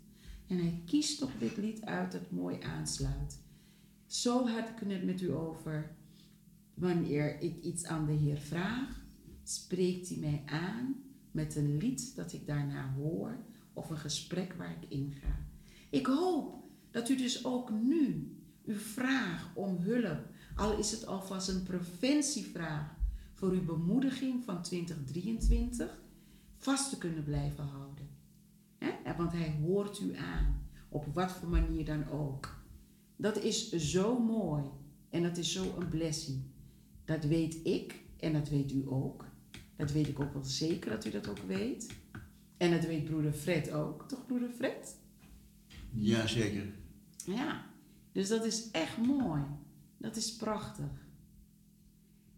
En hij kiest toch dit lied uit dat mooi aansluit. Zo had ik het met u over wanneer ik iets aan de Heer vraag, spreekt hij mij aan met een lied dat ik daarna hoor of een gesprek waar ik in ga. Ik hoop dat u dus ook nu uw vraag om hulp, al is het alvast een preventievraag voor uw bemoediging van 2023, vast te kunnen blijven houden. Want hij hoort u aan, op wat voor manier dan ook. Dat is zo mooi en dat is zo een blessing. Dat weet ik en dat weet u ook. Dat weet ik ook wel zeker dat u dat ook weet. En dat weet broeder Fred ook, toch broeder Fred? Ja, zeker. Ja, dus dat is echt mooi. Dat is prachtig.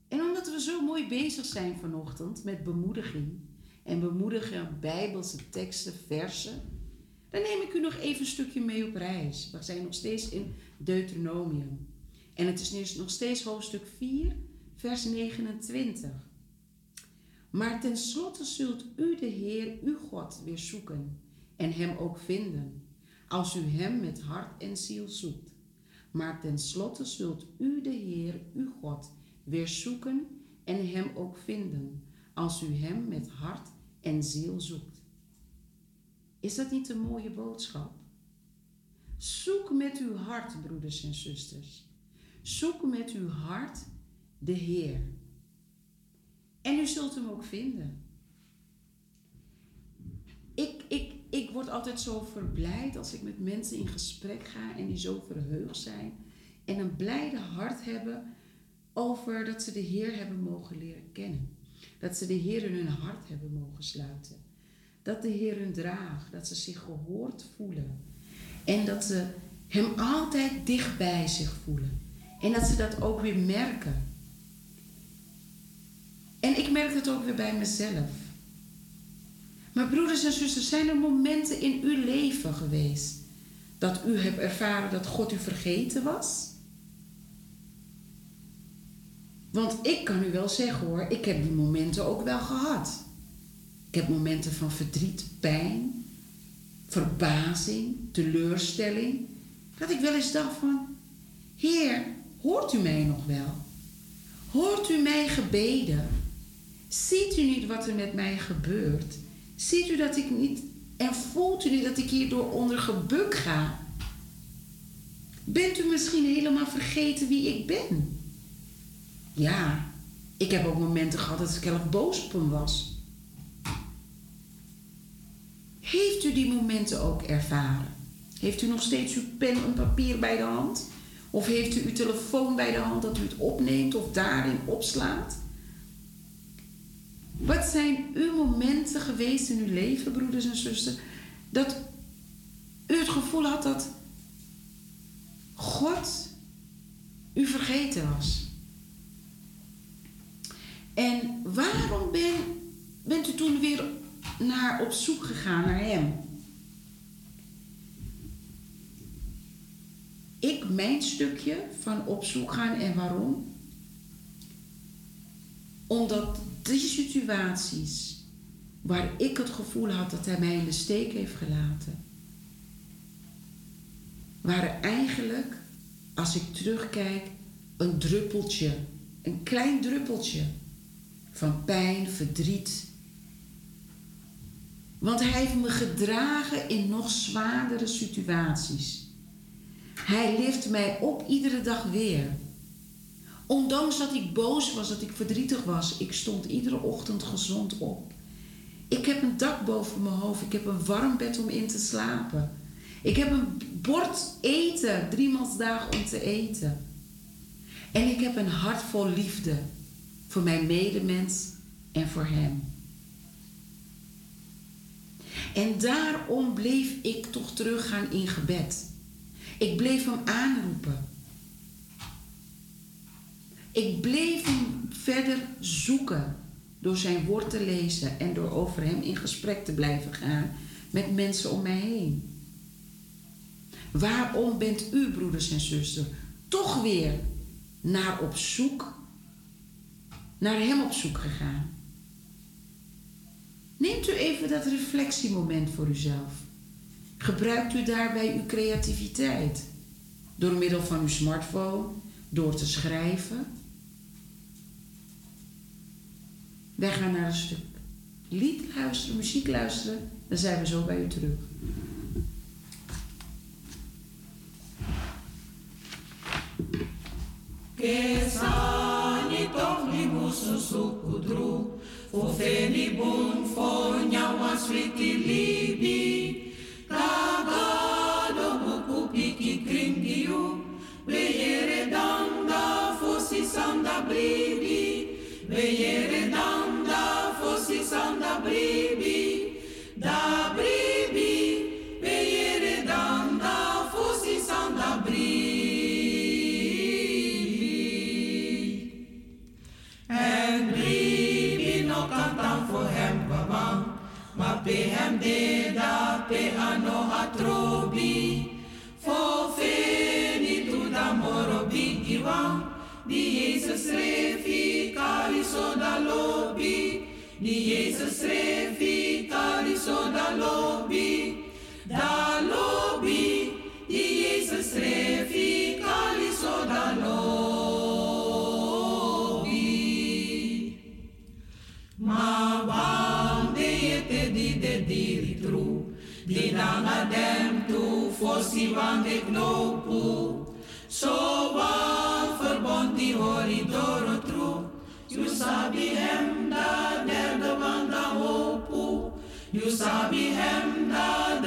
En omdat we zo mooi bezig zijn vanochtend met bemoediging en bemoedigen bijbelse teksten, versen, dan neem ik u nog even een stukje mee op reis. We zijn nog steeds in Deuteronomium. En het is nu nog steeds hoofdstuk 4, vers 29. Maar tenslotte zult u de Heer, uw God, weer zoeken en hem ook vinden, als u hem met hart en ziel zoekt. Maar tenslotte zult u de Heer, uw God, weer zoeken en hem ook vinden, als u hem met hart en ziel zoekt. Is dat niet een mooie boodschap? Zoek met uw hart, broeders en zusters. Zoek met uw hart de Heer. En u zult hem ook vinden. Ik, ik, ik word altijd zo verblijd als ik met mensen in gesprek ga en die zo verheugd zijn en een blijde hart hebben over dat ze de Heer hebben mogen leren kennen. Dat ze de Heer in hun hart hebben mogen sluiten. Dat de Heer hun draagt, dat ze zich gehoord voelen. En dat ze Hem altijd dicht bij zich voelen. En dat ze dat ook weer merken. En ik merk het ook weer bij mezelf. Maar broeders en zusters, zijn er momenten in uw leven geweest dat u hebt ervaren dat God u vergeten was? Want ik kan u wel zeggen hoor, ik heb die momenten ook wel gehad. Ik heb momenten van verdriet, pijn, verbazing, teleurstelling. Dat ik wel eens dacht van, Heer, hoort u mij nog wel? Hoort u mij gebeden? Ziet u niet wat er met mij gebeurt? Ziet u dat ik niet en voelt u niet dat ik hierdoor onder gebuk ga? Bent u misschien helemaal vergeten wie ik ben? Ja, ik heb ook momenten gehad dat ik erg boos op hem was. Heeft u die momenten ook ervaren? Heeft u nog steeds uw pen en papier bij de hand? Of heeft u uw telefoon bij de hand dat u het opneemt of daarin opslaat? Wat zijn uw momenten geweest in uw leven, broeders en zusters, dat u het gevoel had dat God u vergeten was? En waarom ben, bent u toen weer naar op zoek gegaan naar Hem? Ik, mijn stukje van op zoek gaan en waarom? Omdat die situaties waar ik het gevoel had dat Hij mij in de steek heeft gelaten, waren eigenlijk, als ik terugkijk, een druppeltje, een klein druppeltje van pijn, verdriet. Want hij heeft me gedragen in nog zwaardere situaties. Hij lift mij op iedere dag weer. Ondanks dat ik boos was, dat ik verdrietig was, ik stond iedere ochtend gezond op. Ik heb een dak boven mijn hoofd, ik heb een warm bed om in te slapen. Ik heb een bord eten, drie dagen om te eten. En ik heb een hart vol liefde voor mijn medemens en voor Hem. En daarom bleef ik toch teruggaan in gebed. Ik bleef Hem aanroepen. Ik bleef Hem verder zoeken door Zijn woord te lezen en door over Hem in gesprek te blijven gaan met mensen om mij heen. Waarom bent u, broeders en zusters, toch weer naar op zoek naar Hem op zoek gegaan. Neemt u even dat reflectiemoment voor uzelf. Gebruikt u daarbij uw creativiteit door middel van uw smartphone, door te schrijven. Wij gaan naar een stuk lied luisteren, muziek luisteren, dan zijn we zo bij u terug. Και το χλίμο σου σου κουτρού. Φοθένει μπουν φωνιά μου ασφίτη λίμπη Τα γάλο μου κουπίκι κρίντιου Πλέει pe hem de da pe ano atrobi Fo feni tu da moro bigi wang Di Jezus refi kali so da lobi Di Jezus refi kali so da lobi Da lobi Di Jezus refi kali so da lobi Ma yete di de diri tru. Di nanga dem tu fosi wan de knopu. So wan verbond die horidoro tru. You sabi hem da derde wan da hopu. You sabi hem da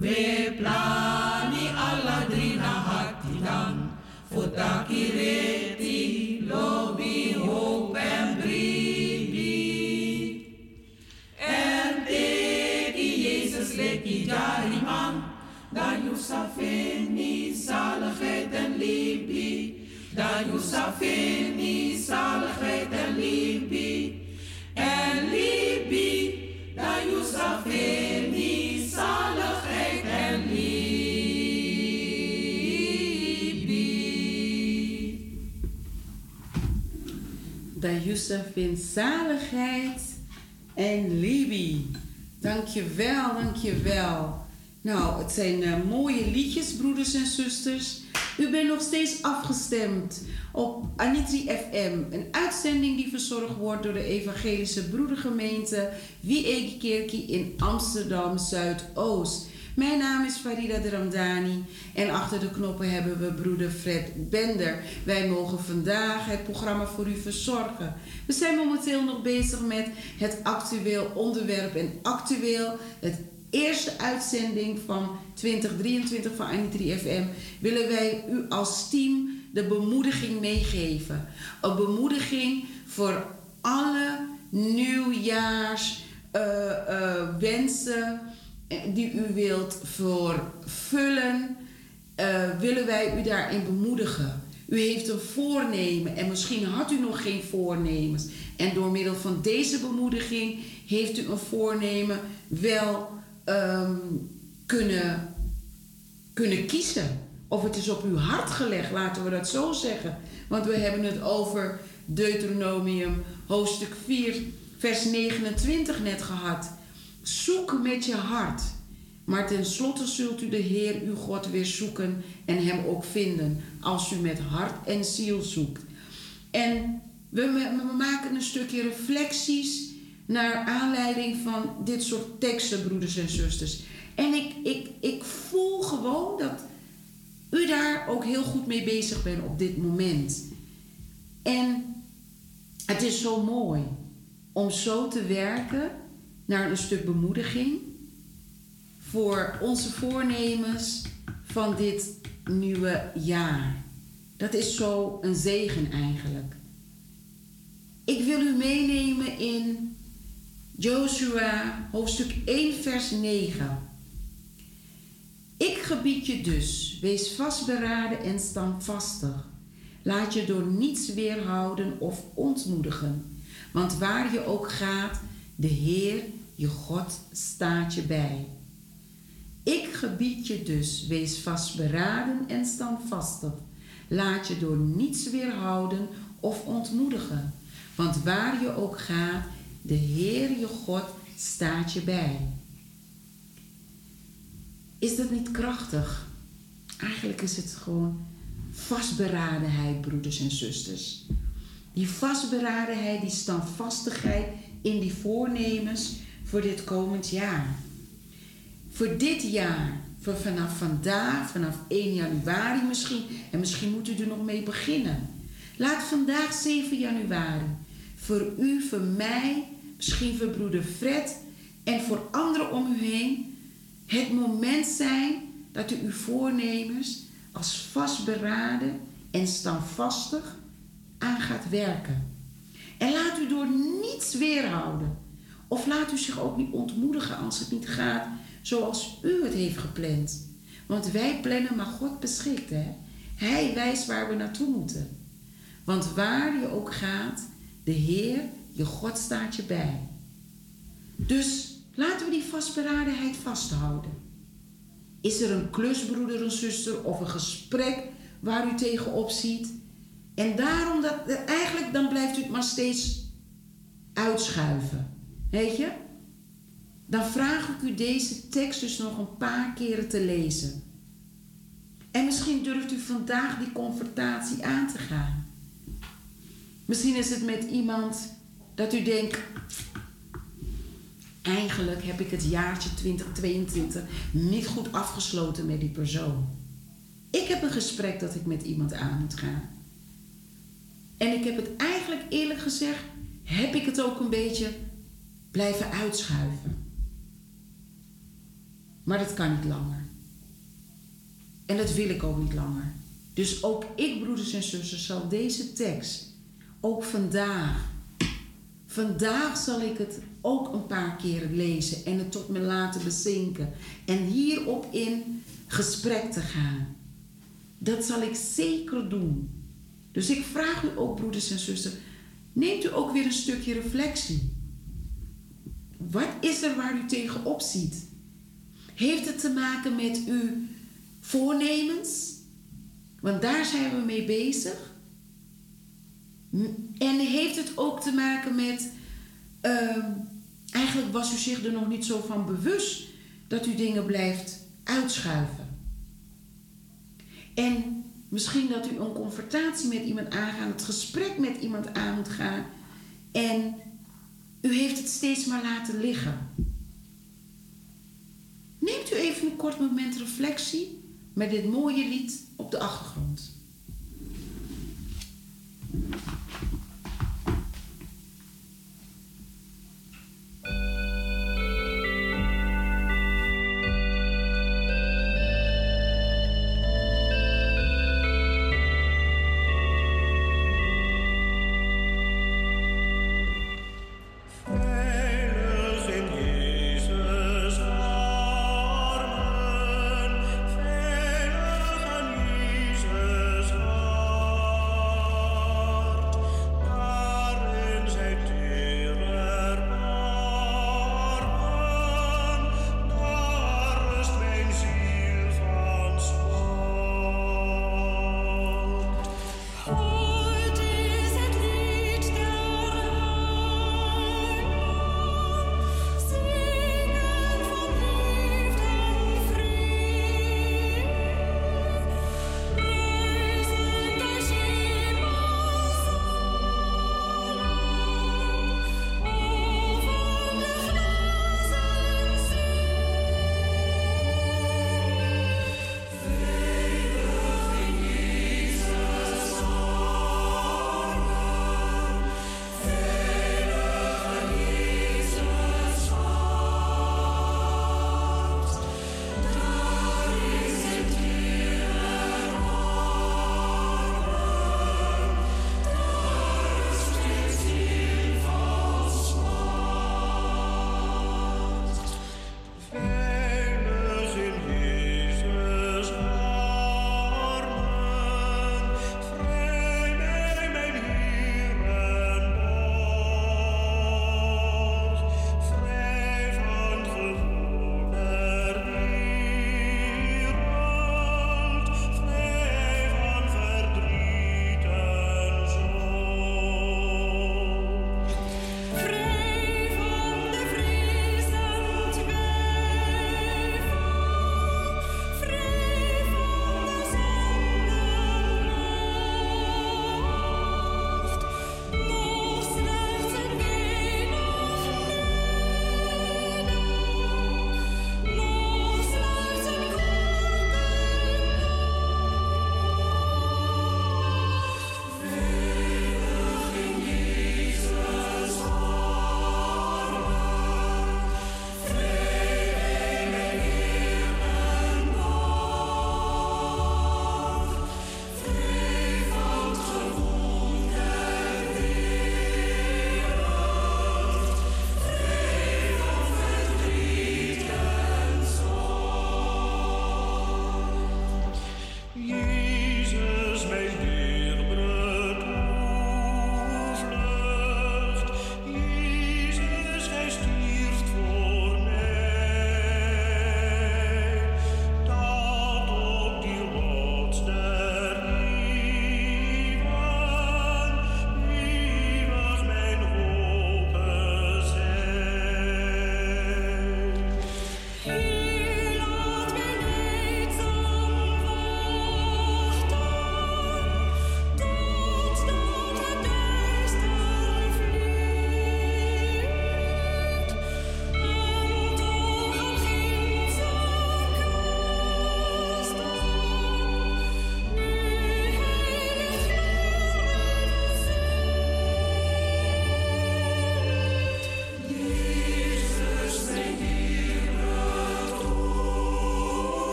We plani zaligheid en Libi. Dankjewel, dankjewel. Nou, het zijn eh, mooie liedjes, broeders en zusters. U bent nog steeds afgestemd op Anitri FM. Een uitzending die verzorgd wordt door de Evangelische Broedergemeente Wiegekerkie in Amsterdam Zuidoost. Mijn naam is Farida de Ramdani en achter de knoppen hebben we broeder Fred Bender. Wij mogen vandaag het programma voor u verzorgen. We zijn momenteel nog bezig met het actueel onderwerp en actueel het eerste uitzending van 2023 van Anitri FM willen wij u als team de bemoediging meegeven. Een bemoediging voor alle nieuwjaars eh, eh, wensen die u wilt vervullen, eh, willen wij u daarin bemoedigen. U heeft een voornemen en misschien had u nog geen voornemens. En door middel van deze bemoediging heeft u een voornemen wel ehm, kunnen, kunnen kiezen. Of het is op uw hart gelegd, laten we dat zo zeggen. Want we hebben het over Deuteronomium hoofdstuk 4, vers 29 net gehad. Zoek met je hart. Maar tenslotte zult u de Heer uw God weer zoeken en hem ook vinden. Als u met hart en ziel zoekt. En we, we maken een stukje reflecties naar aanleiding van dit soort teksten, broeders en zusters. En ik, ik, ik voel gewoon dat u daar ook heel goed mee bezig bent op dit moment. En het is zo mooi om zo te werken naar een stuk bemoediging voor onze voornemens van dit nieuwe jaar. Dat is zo een zegen eigenlijk. Ik wil u meenemen in Joshua hoofdstuk 1 vers 9. Ik gebied je dus, wees vastberaden en standvastig. Laat je door niets weerhouden of ontmoedigen. Want waar je ook gaat, de Heer, je God, staat je bij. Ik gebied je dus, wees vastberaden en standvastig. Laat je door niets weerhouden of ontmoedigen. Want waar je ook gaat, De Heer je God staat je bij. Is dat niet krachtig? Eigenlijk is het gewoon vastberadenheid, broeders en zusters. Die vastberadenheid, die standvastigheid in die voornemens voor dit komend jaar. Voor dit jaar, voor vanaf vandaag, vanaf 1 januari misschien, en misschien moet u er nog mee beginnen. Laat vandaag 7 januari voor u, voor mij, misschien voor broeder Fred en voor anderen om u heen het moment zijn dat u uw voornemens als vastberaden en standvastig aan gaat werken. En laat u door niets weerhouden. Of laat u zich ook niet ontmoedigen als het niet gaat zoals u het heeft gepland. Want wij plannen, maar God beschikt. Hè? Hij wijst waar we naartoe moeten. Want waar je ook gaat, de Heer, je God staat je bij. Dus laten we die vastberadenheid vasthouden. Is er een klusbroeder, een zuster of een gesprek waar u tegenop ziet? En daarom dat eigenlijk dan blijft u het maar steeds uitschuiven. Weet je? Dan vraag ik u deze tekst dus nog een paar keren te lezen. En misschien durft u vandaag die confrontatie aan te gaan. Misschien is het met iemand dat u denkt, eigenlijk heb ik het jaartje 2022 niet goed afgesloten met die persoon. Ik heb een gesprek dat ik met iemand aan moet gaan. En ik heb het eigenlijk eerlijk gezegd, heb ik het ook een beetje blijven uitschuiven. Maar dat kan niet langer. En dat wil ik ook niet langer. Dus ook ik, broeders en zussen, zal deze tekst ook vandaag. Vandaag zal ik het ook een paar keren lezen en het tot me laten bezinken. En hierop in gesprek te gaan. Dat zal ik zeker doen. Dus ik vraag u ook, broeders en zussen, neemt u ook weer een stukje reflectie. Wat is er waar u tegenop ziet? Heeft het te maken met uw voornemens? Want daar zijn we mee bezig. En heeft het ook te maken met. Uh, eigenlijk was u zich er nog niet zo van bewust dat u dingen blijft uitschuiven. En misschien dat u een confrontatie met iemand aangaat, het gesprek met iemand aan moet gaan. En u heeft het steeds maar laten liggen. Neemt u even een kort moment reflectie met dit mooie lied op de achtergrond.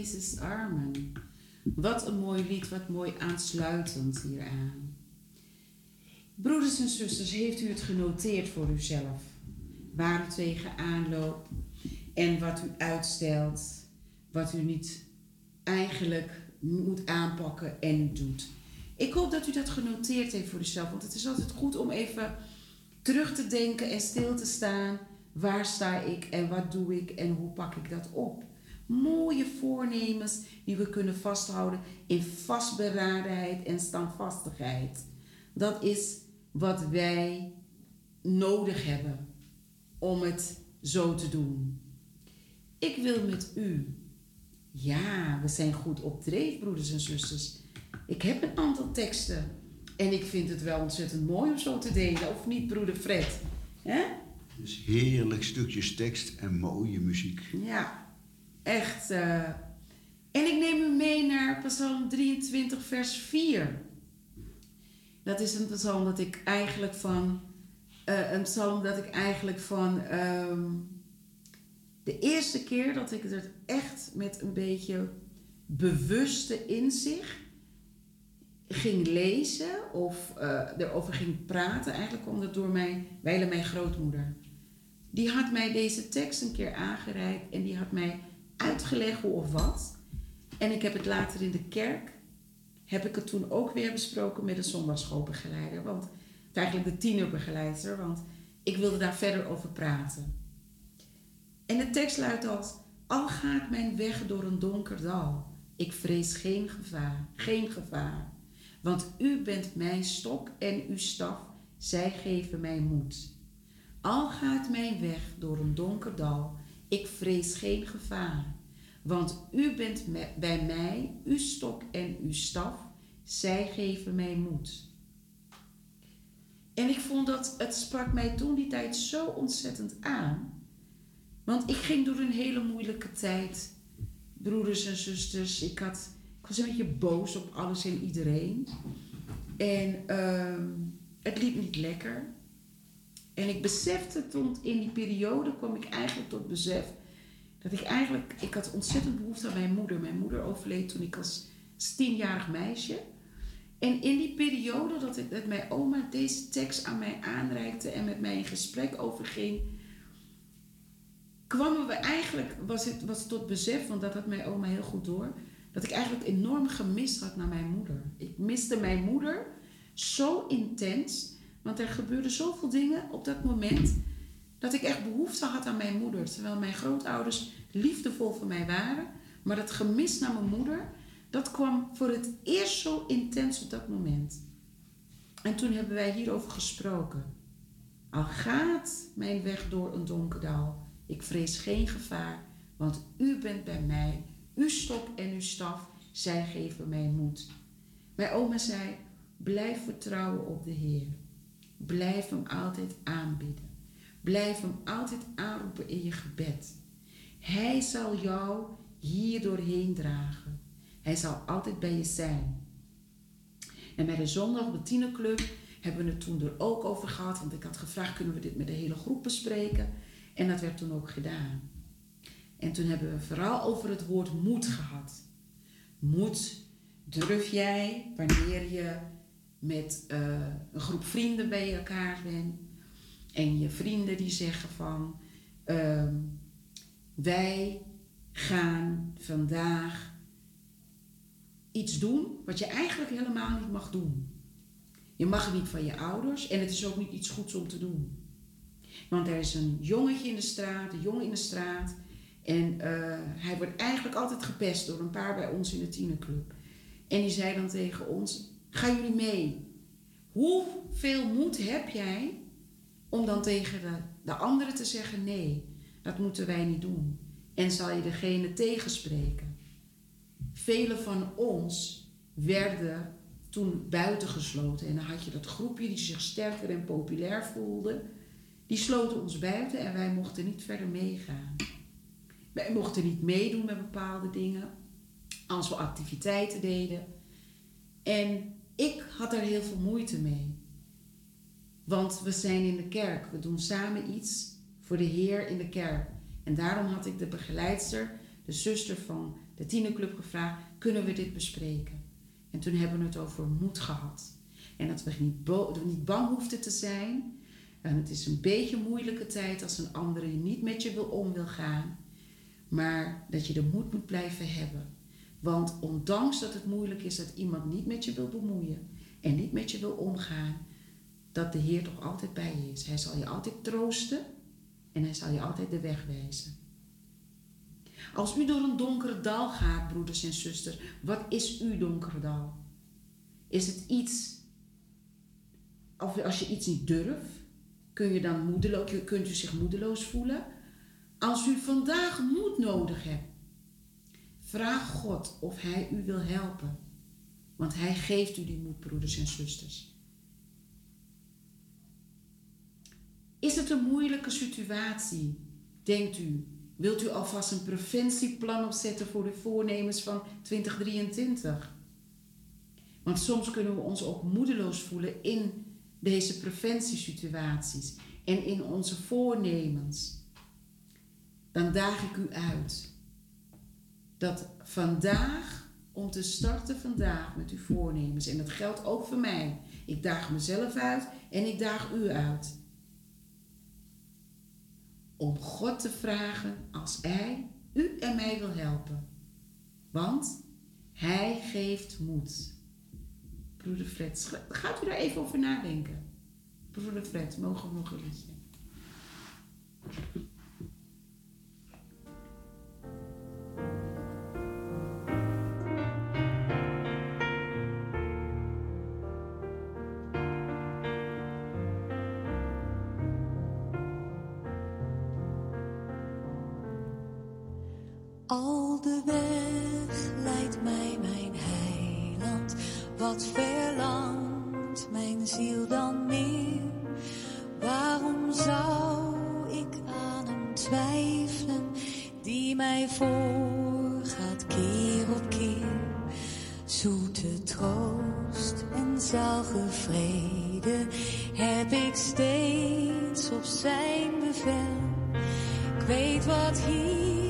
Jezus' armen. Wat een mooi lied, wat mooi aansluitend hieraan. Broeders en zusters, heeft u het genoteerd voor uzelf? Waar u tegenaan loopt en wat u uitstelt, wat u niet eigenlijk moet aanpakken en doet. Ik hoop dat u dat genoteerd heeft voor uzelf, want het is altijd goed om even terug te denken en stil te staan. Waar sta ik en wat doe ik en hoe pak ik dat op? Mooie voornemens die we kunnen vasthouden in vastberadenheid en standvastigheid. Dat is wat wij nodig hebben om het zo te doen. Ik wil met u. Ja, we zijn goed op dreef, broeders en zusters. Ik heb een aantal teksten en ik vind het wel ontzettend mooi om zo te delen, of niet, broeder Fred? Dus heerlijk stukjes tekst en mooie muziek. Ja, echt. Uh... En ik neem u mee naar Psalm 23, vers 4. Dat is een psalm dat ik eigenlijk van. Uh, een psalm dat ik eigenlijk van. Um, de eerste keer dat ik het echt met een beetje bewuste inzicht ging lezen of uh, erover ging praten, eigenlijk kwam dat door mijn, wijle mijn grootmoeder. Die had mij deze tekst een keer aangereikt en die had mij uitgelegd hoe of wat. En ik heb het later in de kerk, heb ik het toen ook weer besproken met een zondagschoolbegeleider. Want, eigenlijk de tienerbegeleider, want ik wilde daar verder over praten. En de tekst luidt als, al gaat mijn weg door een donker dal, ik vrees geen gevaar, geen gevaar. Want u bent mijn stok en uw staf, zij geven mij moed. Al gaat mijn weg door een donker dal, ik vrees geen gevaar. Want u bent bij mij, uw stok en uw staf, zij geven mij moed. En ik vond dat, het sprak mij toen die tijd zo ontzettend aan. Want ik ging door een hele moeilijke tijd. Broeders en zusters, ik, had, ik was een beetje boos op alles en iedereen. En uh, het liep niet lekker. En ik besefte toen, in die periode kwam ik eigenlijk tot besef dat ik eigenlijk, ik had ontzettend behoefte aan mijn moeder. Mijn moeder overleed toen ik als tienjarig meisje. En in die periode dat, ik, dat mijn oma deze tekst aan mij aanreikte en met mij in gesprek over ging, kwamen we eigenlijk, was het, was tot besef, want dat had mijn oma heel goed door, dat ik eigenlijk enorm gemist had naar mijn moeder. Ik miste mijn moeder zo intens want er gebeurden zoveel dingen op dat moment dat ik echt behoefte had aan mijn moeder. Terwijl mijn grootouders liefdevol voor mij waren. Maar dat gemis naar mijn moeder, dat kwam voor het eerst zo intens op dat moment. En toen hebben wij hierover gesproken. Al gaat mijn weg door een donker dal, ik vrees geen gevaar, want u bent bij mij. Uw stok en uw staf, zij geven mij moed. Mijn oma zei, blijf vertrouwen op de Heer. Blijf hem altijd aanbieden. Blijf hem altijd aanroepen in je gebed. Hij zal jou hier doorheen dragen. Hij zal altijd bij je zijn. En bij de zondag op de hebben we het toen er ook over gehad. Want ik had gevraagd, kunnen we dit met de hele groep bespreken? En dat werd toen ook gedaan. En toen hebben we vooral over het woord moed gehad. Moed durf jij wanneer je met uh, een groep vrienden bij elkaar bent. En je vrienden die zeggen van uh, wij gaan vandaag iets doen wat je eigenlijk helemaal niet mag doen. Je mag het niet van je ouders en het is ook niet iets goeds om te doen. Want er is een jongetje in de straat, een jongen in de straat. En uh, hij wordt eigenlijk altijd gepest door een paar bij ons in de tienerclub. En die zei dan tegen ons: Gaan jullie mee? Hoeveel moed heb jij om dan tegen de, de anderen te zeggen: nee, dat moeten wij niet doen? En zal je degene tegenspreken? Velen van ons werden toen buitengesloten. En dan had je dat groepje die zich sterker en populair voelde. Die sloten ons buiten en wij mochten niet verder meegaan. Wij mochten niet meedoen met bepaalde dingen als we activiteiten deden. En ik had er heel veel moeite mee. Want we zijn in de kerk, we doen samen iets voor de Heer in de kerk. En daarom had ik de begeleidster de zuster van de tienerclub gevraagd: kunnen we dit bespreken? En toen hebben we het over moed gehad. En dat we niet, niet bang hoefden te zijn. En het is een beetje een moeilijke tijd als een andere niet met je wil om wil gaan. Maar dat je de moed moet blijven hebben. Want ondanks dat het moeilijk is dat iemand niet met je wil bemoeien en niet met je wil omgaan, dat de Heer toch altijd bij je is. Hij zal je altijd troosten en hij zal je altijd de weg wijzen. Als u door een donkere dal gaat, broeders en zusters, wat is uw donkere dal? Is het iets, of als je iets niet durft, kun je dan moedeloos, kunt u zich moedeloos voelen? Als u vandaag moed nodig hebt, vraag God of Hij u wil helpen. Want Hij geeft u die moed, broeders en zusters. Is het een moeilijke situatie, denkt u? Wilt u alvast een preventieplan opzetten voor de voornemens van 2023? Want soms kunnen we ons ook moedeloos voelen in deze preventiesituaties en in onze voornemens. Dan daag ik u uit dat vandaag, om te starten vandaag met uw voornemens, en dat geldt ook voor mij, ik daag mezelf uit en ik daag u uit. Om God te vragen als Hij u en mij wil helpen. Want Hij geeft moed. Broeder Fred, gaat u daar even over nadenken? Broeder Fred, mogen we nog een liedje? Al de weg leidt mij mijn heiland, wat verlangt mijn ziel dan meer? Waarom zou ik aan hem twijfelen, die mij voorgaat keer op keer? Zoete troost en vrede heb ik steeds op zijn bevel. Ik weet wat hier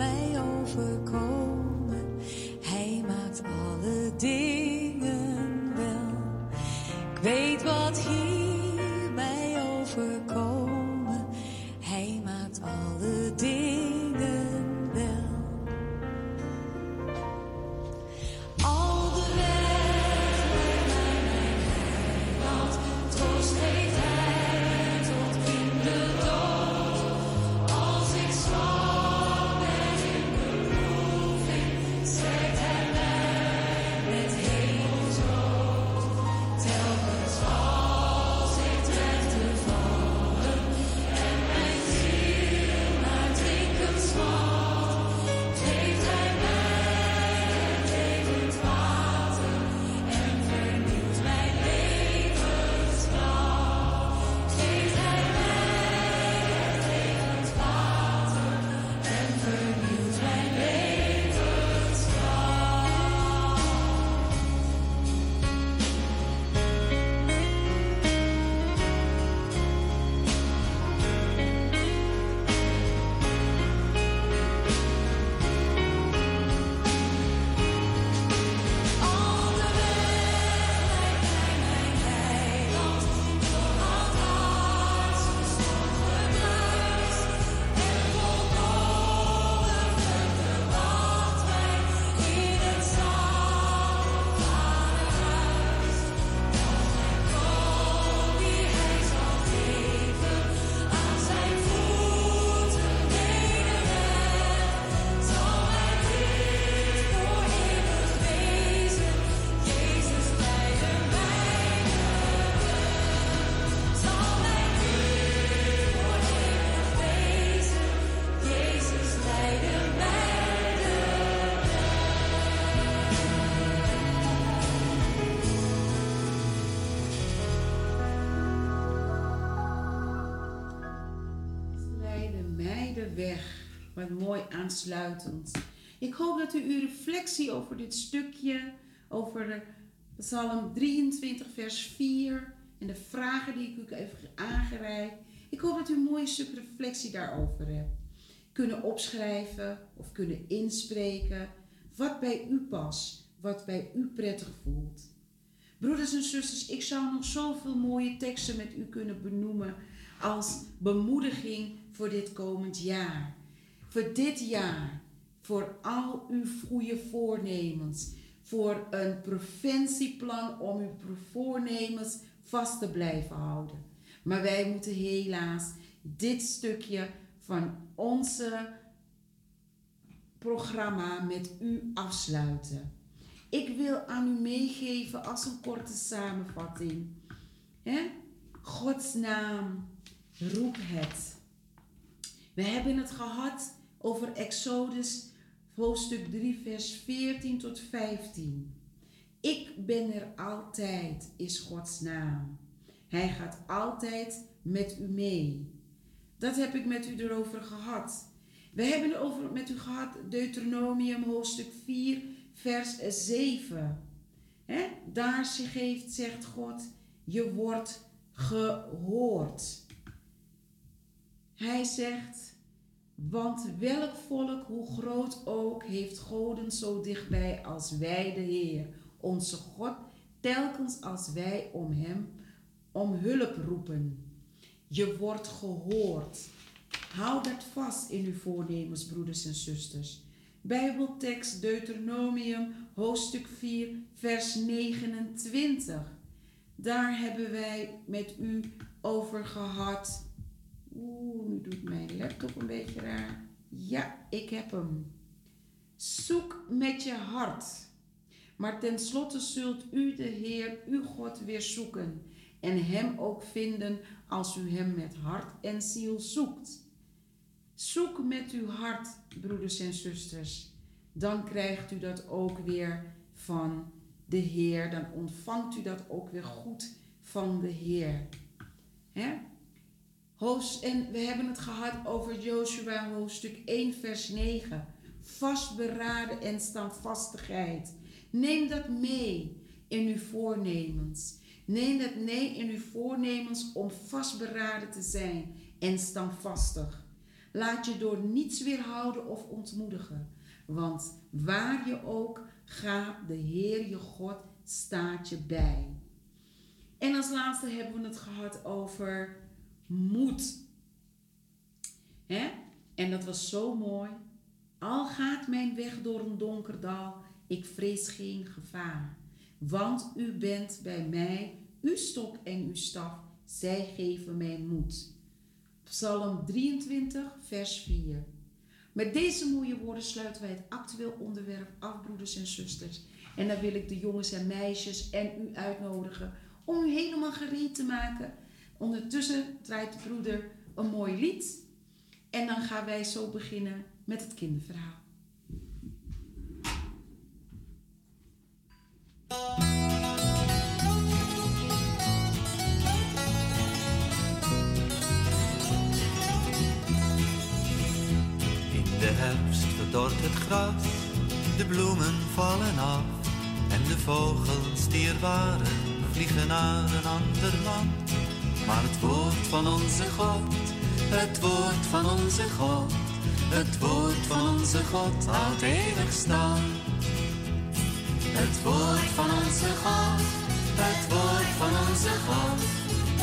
mij overkomen. Hij maakt alle dingen wel. Ik weet wat hier Ik hoop dat u uw reflectie over dit stukje, over de Psalm 23, vers 4 en de vragen die ik u heb aangereikt. Ik hoop dat u een mooie stuk reflectie daarover hebt. kunnen opschrijven of kunnen inspreken wat bij u past, wat bij u prettig voelt. Broeders en zusters, ik zou nog zoveel mooie teksten met u kunnen benoemen als bemoediging voor dit komend jaar. Voor dit jaar, voor al uw goede voornemens, voor een preventieplan om uw voornemens vast te blijven houden. Maar wij moeten helaas dit stukje van onze programma met u afsluiten. Ik wil aan u meegeven als een korte samenvatting. Hè? Gods naam, roep het. We hebben het gehad over Exodus hoofdstuk 3, vers 14 tot 15. Ik ben er altijd, is Gods naam. Hij gaat altijd met u mee. Dat heb ik met u erover gehad. We hebben het over, met u gehad Deuteronomium hoofdstuk 4, vers 7. Hè? Daar geeft, zegt God, je wordt gehoord. Hij zegt, want welk volk, hoe groot ook, heeft Goden zo dichtbij als wij de Heer, onze God, telkens als wij om Hem om hulp roepen. Je wordt gehoord. Hou dat vast in uw voornemens, broeders en zusters. Bijbeltekst Deuteronomium, hoofdstuk 4, vers 29. Daar hebben wij met u over gehad. Oeh, nu doet mijn laptop een beetje raar. Ja, ik heb hem. Zoek met je hart. Maar tenslotte zult u de Heer, uw God, weer zoeken. En hem ook vinden als u hem met hart en ziel zoekt. Zoek met uw hart, broeders en zusters. Dan krijgt u dat ook weer van de Heer. Dan ontvangt u dat ook weer goed van de Heer. Hè? En we hebben het gehad over Joshua hoofdstuk 1 vers 9. Vastberaden en standvastigheid. Neem dat mee in uw voornemens. Neem dat mee in uw voornemens om vastberaden te zijn en standvastig. Laat je door niets weerhouden of ontmoedigen. Want waar je ook gaat, de Heer je God staat je bij. En als laatste hebben we het gehad over moed. Hè? En dat was zo mooi. Al gaat mijn weg door een donker dal, ik vrees geen gevaar. Want u bent bij mij, uw stok en uw staf, zij geven mij moed. Psalm 23, vers 4. Met deze mooie woorden sluiten wij het actueel onderwerp af, broeders en zusters. En dan wil ik de jongens en meisjes en u uitnodigen om u helemaal gereed te maken. Ondertussen draait de broeder een mooi lied. En dan gaan wij zo beginnen met het kinderverhaal. In de herfst verdort het gras, de bloemen vallen af en de vogels die er waren vliegen naar een ander land. Maar het woord van onze God, het woord van onze God, het woord van onze God houdt eeuwig stand. Het woord van onze God, het woord van onze God,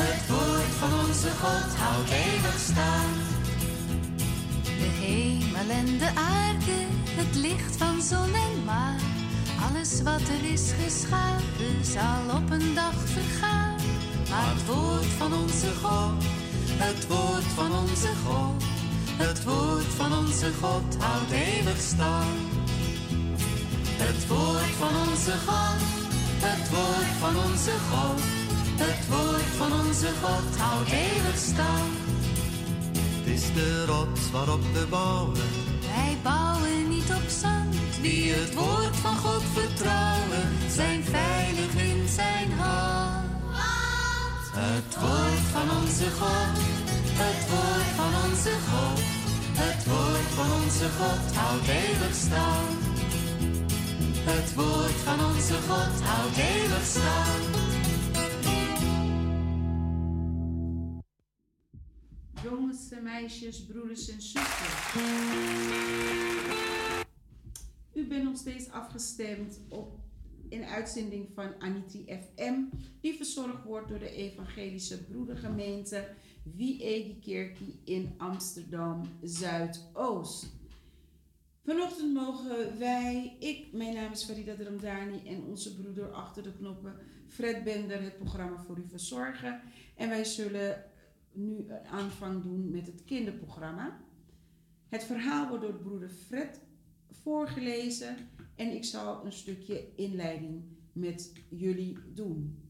het woord van onze God houdt eeuwig stand. De hemel en de aarde, het licht van zon en maan. Alles wat er is geschapen, zal op een dag vergaan. Maar het woord van onze God, Het woord van onze God, het woord van onze God houdt eeuwig stand. Het woord van onze God, het woord van onze God, het woord van onze God houdt eeuwig stand. Het is de rots waarop we bouwen, wij bouwen niet op zand. die het woord van God vertrouwen, zijn veilig in zijn hand. Het woord van onze God, het woord van onze God, het woord van onze God houdt eeuwig stand. Het woord van onze God houdt eeuwig stand. Jongens en meisjes, broeders en zusters. U bent nog steeds afgestemd op een uitzending van Anitri FM, die verzorgd wordt door de Evangelische Broedergemeente Wie Kerkie in Amsterdam Zuidoost. Vanochtend mogen wij, ik, mijn naam is Farida Dramdani en onze broeder achter de knoppen, Fred Bender, het programma voor u verzorgen. En wij zullen nu een aanvang doen met het kinderprogramma. Het verhaal wordt door broeder Fred voorgelezen en ik zal een stukje inleiding met jullie doen.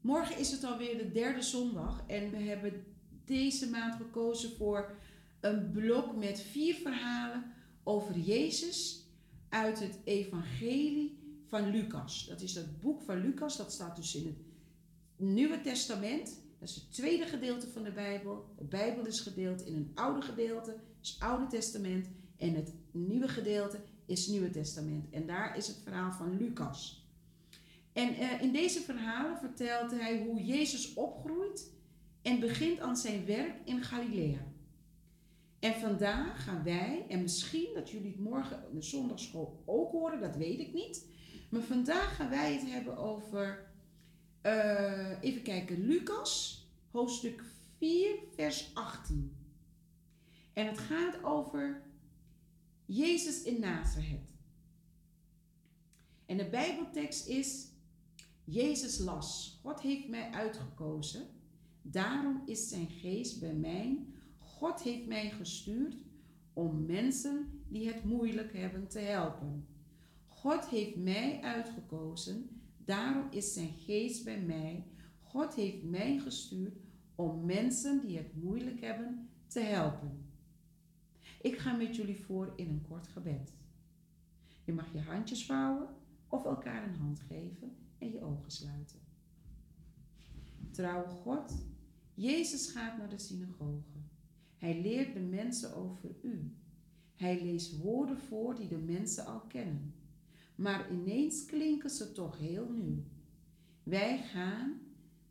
Morgen is het alweer de derde zondag en we hebben deze maand gekozen voor een blok met vier verhalen over Jezus uit het Evangelie van Lucas. Dat is het boek van Lucas, dat staat dus in het Nieuwe Testament. Dat is het tweede gedeelte van de Bijbel. De Bijbel is gedeeld in een oude gedeelte, dat het Oude Testament. En het nieuwe gedeelte is het Nieuwe Testament. En daar is het verhaal van Lucas. En eh, in deze verhalen vertelt hij hoe Jezus opgroeit en begint aan zijn werk in Galilea. En vandaag gaan wij, en misschien dat jullie het morgen in de zondagschool ook horen, dat weet ik niet. Maar vandaag gaan wij het hebben over, eh, even kijken, Lucas, hoofdstuk 4, vers 18. En het gaat over Jezus in Nazareth. En de Bijbeltekst is, Jezus las, God heeft mij uitgekozen, daarom is zijn geest bij mij. God heeft mij gestuurd om mensen die het moeilijk hebben te helpen. God heeft mij uitgekozen, daarom is zijn geest bij mij. God heeft mij gestuurd om mensen die het moeilijk hebben te helpen. Ik ga met jullie voor in een kort gebed. Je mag je handjes vouwen of elkaar een hand geven en je ogen sluiten. Trouwe God, Jezus gaat naar de synagoge. Hij leert de mensen over u. Hij leest woorden voor die de mensen al kennen. Maar ineens klinken ze toch heel nieuw. Wij gaan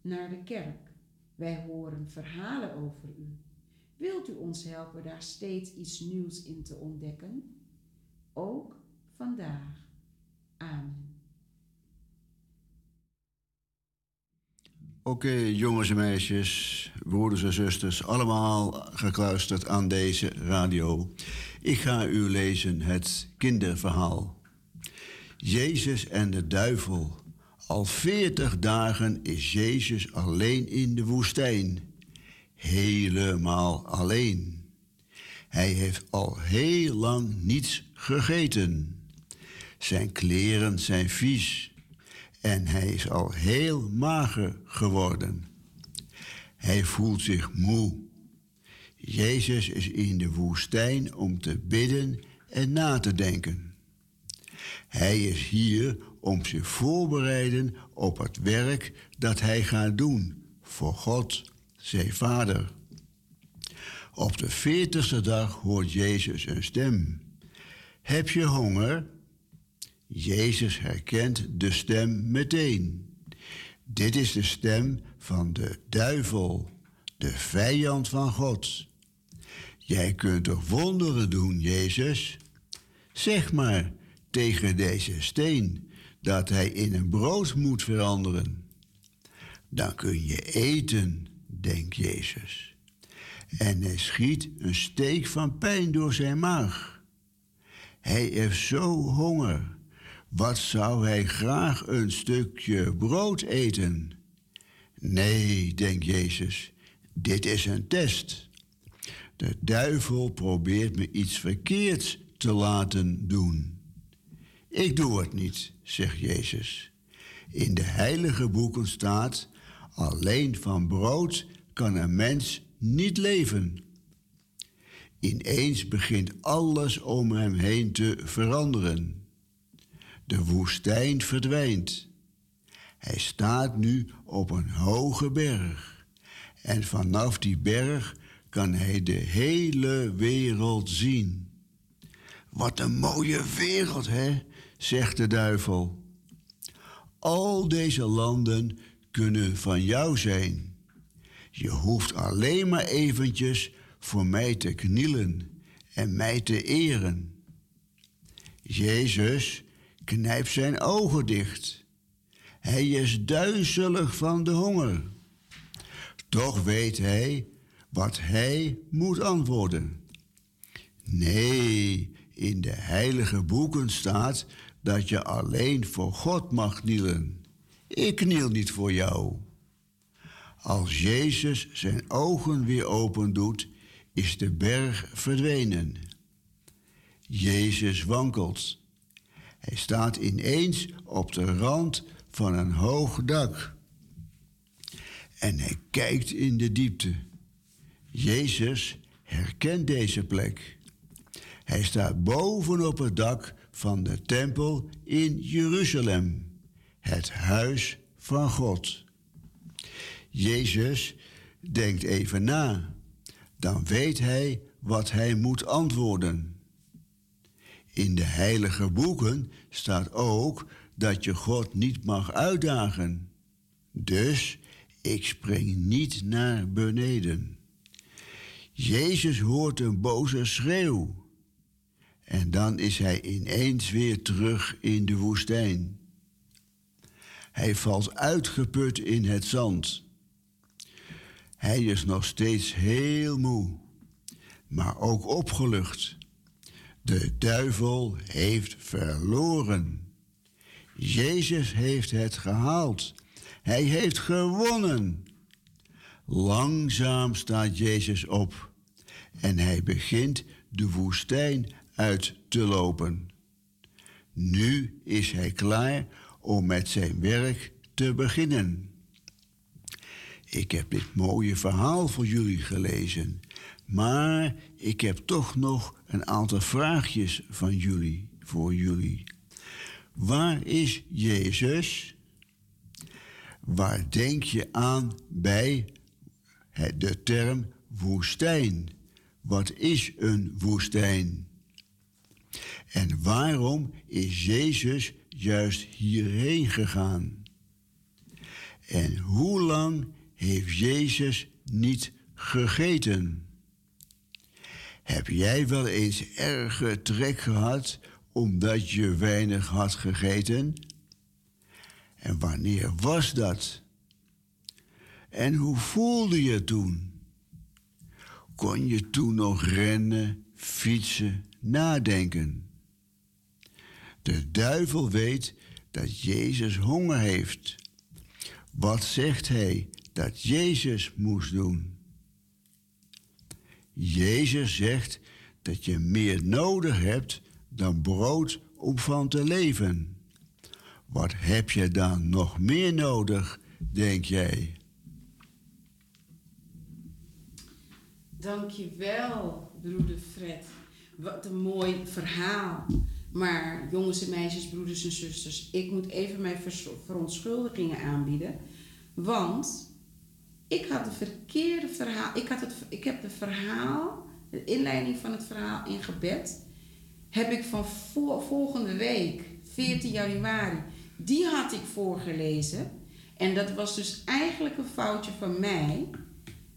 naar de kerk. Wij horen verhalen over u. Wilt u ons helpen daar steeds iets nieuws in te ontdekken? Ook vandaag. Amen. Oké, jongens en meisjes, broeders en zusters, allemaal gekluisterd aan deze radio. Ik ga u lezen het kinderverhaal. Jezus en de duivel. Al veertig dagen is Jezus alleen in de woestijn. Helemaal alleen. Hij heeft al heel lang niets gegeten. Zijn kleren zijn vies en hij is al heel mager geworden. Hij voelt zich moe. Jezus is in de woestijn om te bidden en na te denken. Hij is hier om zich voorbereiden op het werk dat hij gaat doen voor God, zijn Vader. Op de veertigste dag hoort Jezus een stem. Heb je honger? Jezus herkent de stem meteen. Dit is de stem van de duivel, de vijand van God. Jij kunt toch wonderen doen, Jezus? Zeg maar tegen deze steen dat hij in een brood moet veranderen. Dan kun je eten, denkt Jezus. En hij schiet een steek van pijn door zijn maag. Hij heeft zo honger. Wat zou hij graag een stukje brood eten? Nee, denkt Jezus, dit is een test. De duivel probeert me iets verkeerds te laten doen. Ik doe het niet, zegt Jezus. In de heilige boeken staat: alleen van brood kan een mens niet leven. Ineens begint alles om hem heen te veranderen. De woestijn verdwijnt. Hij staat nu op een hoge berg. En vanaf die berg kan hij de hele wereld zien. Wat een mooie wereld, hè? zegt de duivel. Al deze landen kunnen van jou zijn. Je hoeft alleen maar eventjes voor mij te knielen en mij te eren. Jezus knijpt zijn ogen dicht. Hij is duizelig van de honger. Toch weet hij wat hij moet antwoorden. Nee, in de heilige boeken staat dat je alleen voor God mag knielen. Ik kniel niet voor jou. Als Jezus zijn ogen weer open doet, is de berg verdwenen. Jezus wankelt. Hij staat ineens op de rand van een hoog dak. En hij kijkt in de diepte. Jezus herkent deze plek. Hij staat bovenop het dak van de tempel in Jeruzalem, het huis van God. Jezus denkt even na. Dan weet hij wat hij moet antwoorden. In de heilige boeken staat ook dat je God niet mag uitdagen. Dus ik spring niet naar beneden. Jezus hoort een boze schreeuw. En dan is hij ineens weer terug in de woestijn. Hij valt uitgeput in het zand. Hij is nog steeds heel moe, maar ook opgelucht. De duivel heeft verloren. Jezus heeft het gehaald. Hij heeft gewonnen. Langzaam staat Jezus op en hij begint de woestijn uit te lopen. Nu is hij klaar om met zijn werk te beginnen. Ik heb dit mooie verhaal voor jullie gelezen, maar ik heb toch nog een aantal vraagjes van jullie voor jullie. Waar is Jezus? Waar denk je aan bij de term woestijn? Wat is een woestijn? En waarom is Jezus juist hierheen gegaan? En hoe lang heeft Jezus niet gegeten? Heb jij wel eens erge trek gehad omdat je weinig had gegeten? En wanneer was dat? En hoe voelde je toen? Kon je toen nog rennen, fietsen, nadenken? De duivel weet dat Jezus honger heeft. Wat zegt hij dat Jezus moest doen? Jezus zegt dat je meer nodig hebt dan brood om van te leven. Wat heb je dan nog meer nodig, denk jij? Dankjewel, broeder Fred. Wat een mooi verhaal. Maar jongens en meisjes, broeders en zusters, ik moet even mijn verontschuldigingen aanbieden. Want ik had het verkeerde verhaal. Ik, had het, ik heb het verhaal, de inleiding van het verhaal in gebed, heb ik van volgende week, 14 januari, die had ik voorgelezen. En dat was dus eigenlijk een foutje van mij.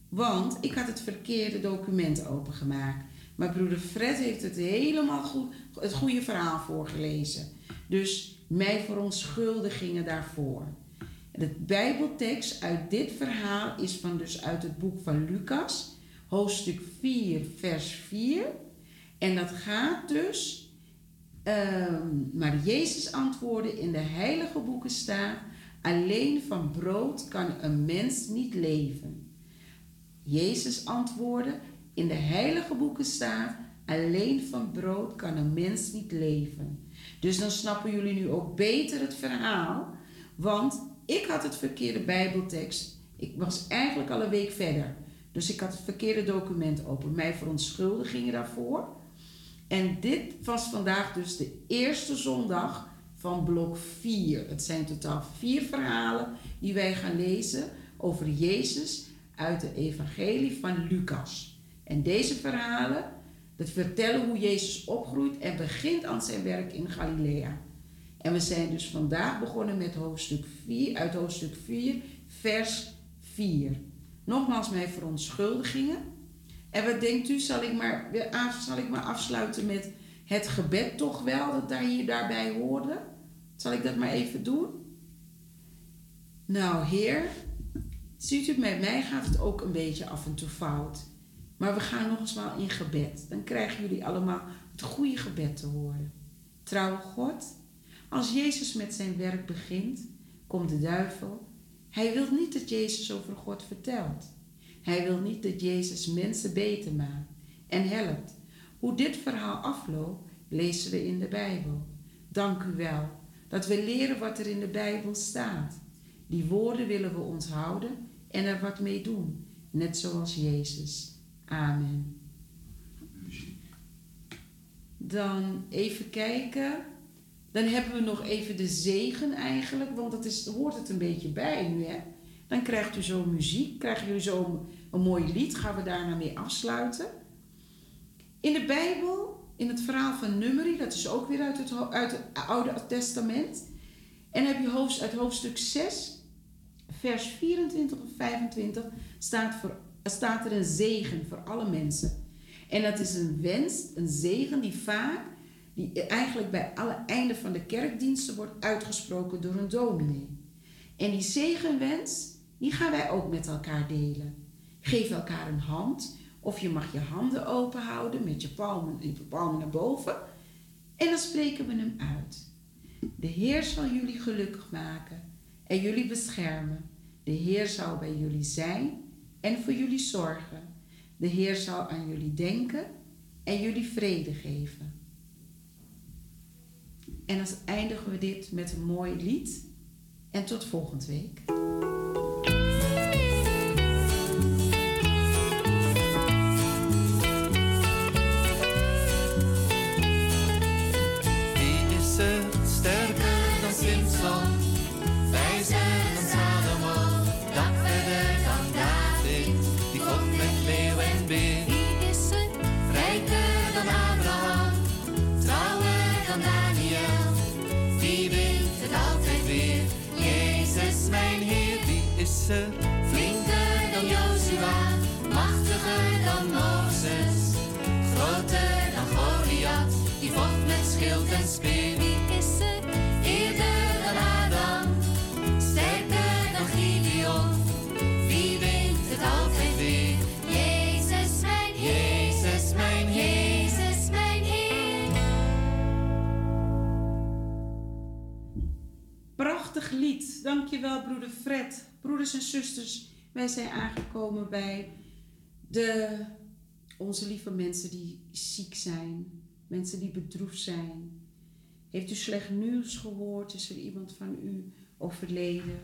Want ik had het verkeerde document opengemaakt. Maar broeder Fred heeft het helemaal goed, het goede verhaal voorgelezen. Dus mijn verontschuldigingen daarvoor. De Bijbeltekst uit dit verhaal is van dus uit het boek van Lucas, hoofdstuk 4, vers 4. En dat gaat dus, ehm, maar Jezus antwoordde in de heilige boeken staat, alleen van brood kan een mens niet leven. Jezus antwoordde, in de heilige boeken staat, alleen van brood kan een mens niet leven. Dus dan snappen jullie nu ook beter het verhaal, want ik had het verkeerde Bijbeltekst. Ik was eigenlijk al een week verder. Dus ik had het verkeerde document open. Mijn verontschuldigingen daarvoor. En dit was vandaag dus de eerste zondag van blok 4. Het zijn totaal vier verhalen die wij gaan lezen over Jezus uit de evangelie van Lucas. En deze verhalen, dat vertellen hoe Jezus opgroeit en begint aan zijn werk in Galilea. En we zijn dus vandaag begonnen met hoofdstuk 4, uit hoofdstuk 4, vers 4. Nogmaals mijn verontschuldigingen. En wat denkt u, zal ik maar, zal ik maar afsluiten met het gebed toch wel, dat daar hier daarbij hoorde? Zal ik dat maar even doen? Nou, Heer, ziet u, met mij gaat het ook een beetje af en toe fout. Maar we gaan nog eens wel in gebed. Dan krijgen jullie allemaal het goede gebed te horen. Trouw God, als Jezus met zijn werk begint, komt de duivel. Hij wil niet dat Jezus over God vertelt. Hij wil niet dat Jezus mensen beter maakt en helpt. Hoe dit verhaal afloopt, lezen we in de Bijbel. Dank u wel dat we leren wat er in de Bijbel staat. Die woorden willen we onthouden en er wat mee doen, net zoals Jezus. Amen. Dan even kijken. Dan hebben we nog even de zegen eigenlijk, want dat is, hoort het een beetje bij nu. Hè? Dan krijgt u zo muziek, krijgen jullie zo een, mooi lied, gaan we daarna mee afsluiten. In de Bijbel, in het verhaal van Numeri, dat is ook weer uit het, uit het Oude Testament. En heb je hoofd, uit hoofdstuk 6, vers 24 of 25, staat, staat er een zegen voor alle mensen. En dat is een wens, een zegen die vaak, die eigenlijk bij alle einden van de kerkdiensten wordt uitgesproken door een dominee. En die zegenwens, die gaan wij ook met elkaar delen. Geef elkaar een hand, of je mag je handen open houden met je palmen, je palmen naar boven. En dan spreken we hem uit. De Heer zal jullie gelukkig maken en jullie beschermen. De Heer zal bij jullie zijn en voor jullie zorgen. De Heer zal aan jullie denken en jullie vrede geven. En dan eindigen we dit met een mooi lied. En tot volgende week. Er? Flinker dan Joshua? Machtiger dan Mozes? Groter dan Goliath? Die vocht met schild en speer. Wie is er? Eerder dan Adam, sterker dan Gideon. Wie wint het altijd weer? Jezus mijn Heer. Jezus mijn Heer. Jezus mijn Heer. Prachtig lied. Dankjewel, broeder Fred. Broeders en zusters, wij zijn aangekomen bij de, onze lieve mensen die ziek zijn. Mensen die bedroefd zijn. Heeft u slecht nieuws gehoord? Is er iemand van u overleden?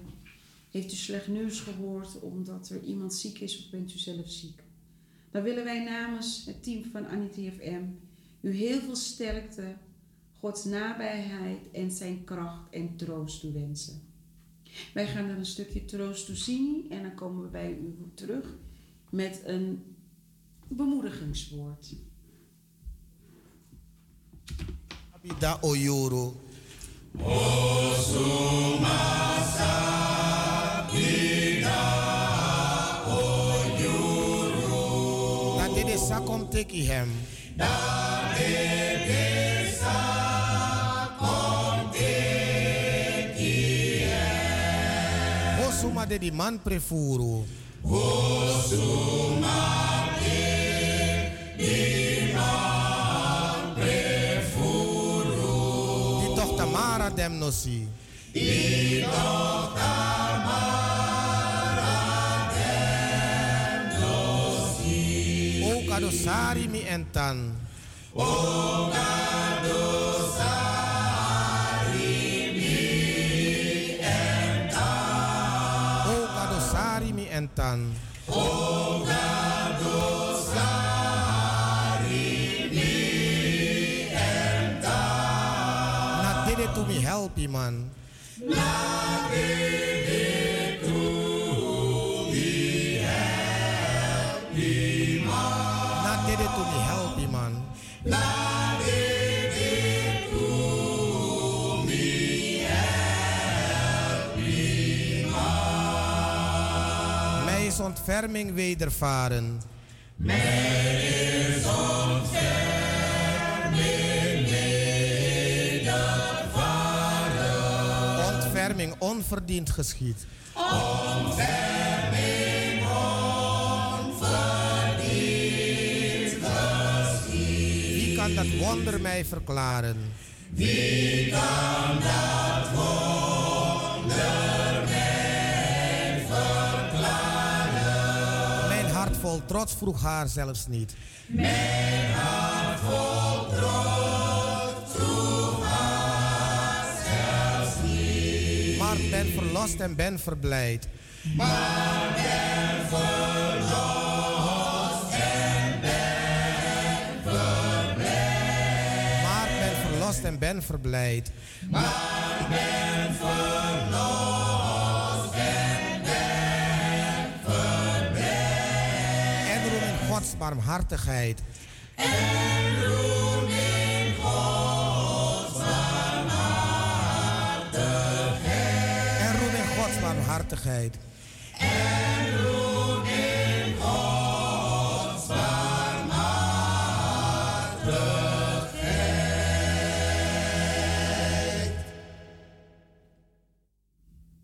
Heeft u slecht nieuws gehoord omdat er iemand ziek is of bent u zelf ziek? Dan willen wij namens het team van Annie FM u heel veel sterkte, Gods nabijheid en zijn kracht en troost toewensen. Wij gaan dan een stukje troost toezien en dan komen we bij u terug met een bemoedigingswoord. Abida Oyoro. Dat dit is sakom teki hem. Osuma de die man prefuru. Die toch Tamara dem no si. O kadosari mi entan. O mi entan. Na dede to me help man. Mij is ontferming wedervaren. Ontferming onverdiend geschied. Wie kan dat wonder mij verklaren? Mijn hart vol trots vroeg haar zelfs niet. Maar ben verlost en ben verblijd. Maar ben verlost en ben verblijd. En in Gods barmhartigheid. En roem in Gods barmhartigheid.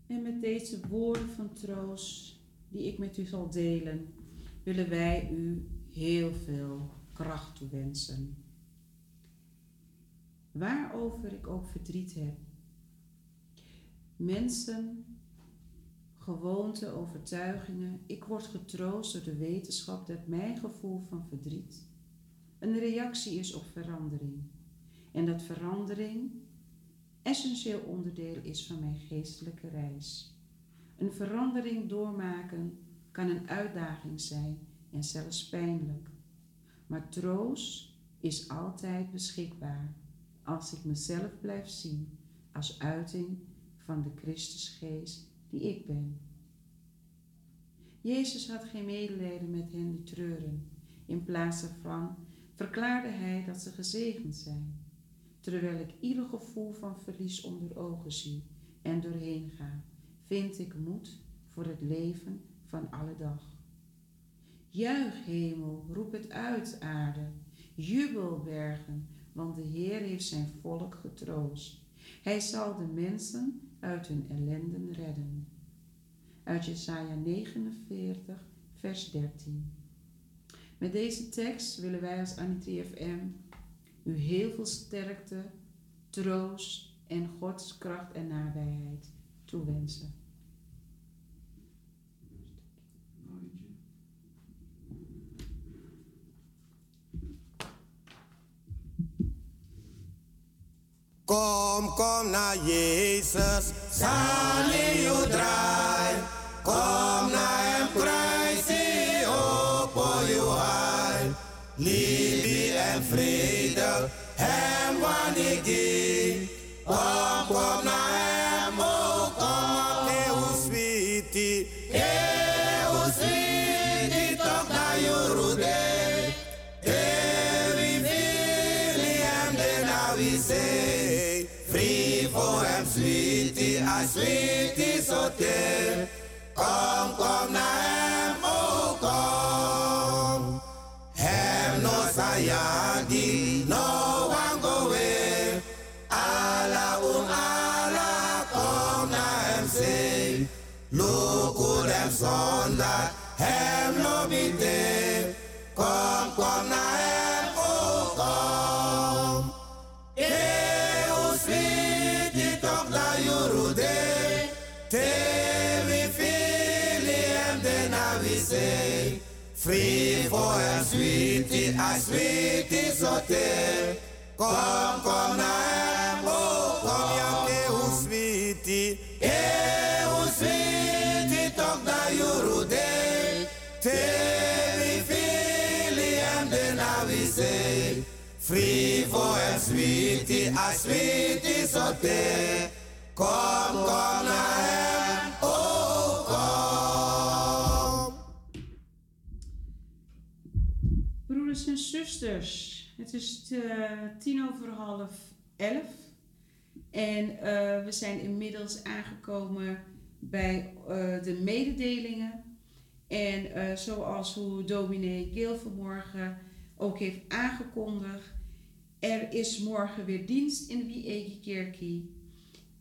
En met deze woorden van troost die ik met u zal delen, willen wij u heel veel kracht toewensen. Waarover ik ook verdriet heb. Mensen, gewoonten, overtuigingen. Ik word getroost door de wetenschap dat mijn gevoel van verdriet een reactie is op verandering. En dat verandering essentieel onderdeel is van mijn geestelijke reis. Een verandering doormaken kan een uitdaging zijn en zelfs pijnlijk. Maar troost is altijd beschikbaar als ik mezelf blijf zien als uiting van de Christusgeest die ik ben. Jezus had geen medelijden met hen die treuren. In plaats daarvan verklaarde hij dat ze gezegend zijn terwijl ik ieder gevoel van verlies onder ogen zie en doorheen ga, vind ik moed voor het leven van alle dag. Juich hemel, roep het uit aarde, jubel bergen, want de Heer heeft zijn volk getroost. Hij zal de mensen uit hun ellenden redden. Uit Jesaja 49, vers 13. Met deze tekst willen wij als Anitri FM u heel veel sterkte, troost en Gods kracht en nabijheid toewensen. Kom, kom naar Jezus, samen je draai. Kom naar hem, kruis hij op voor je heil. Liefde en vrede, hem wanneer ik Kom, kom naar hem, Kom naar hem, no sayagi, sweetie, I sweetie so te. Kom, kom naar hem, oh kom ja ke hoe sweetie. Eh, hoe sweetie toch dat je roede. Te we feel hem den we say. Free for hem sweetie, I sweetie so te. Kom, zusters, het is eh, tien over half elf en eh, we zijn inmiddels aangekomen bij eh, de mededelingen. En zoals hoe dominee Geel vanmorgen ook heeft aangekondigd, er is morgen weer dienst in de Wiegekerkie.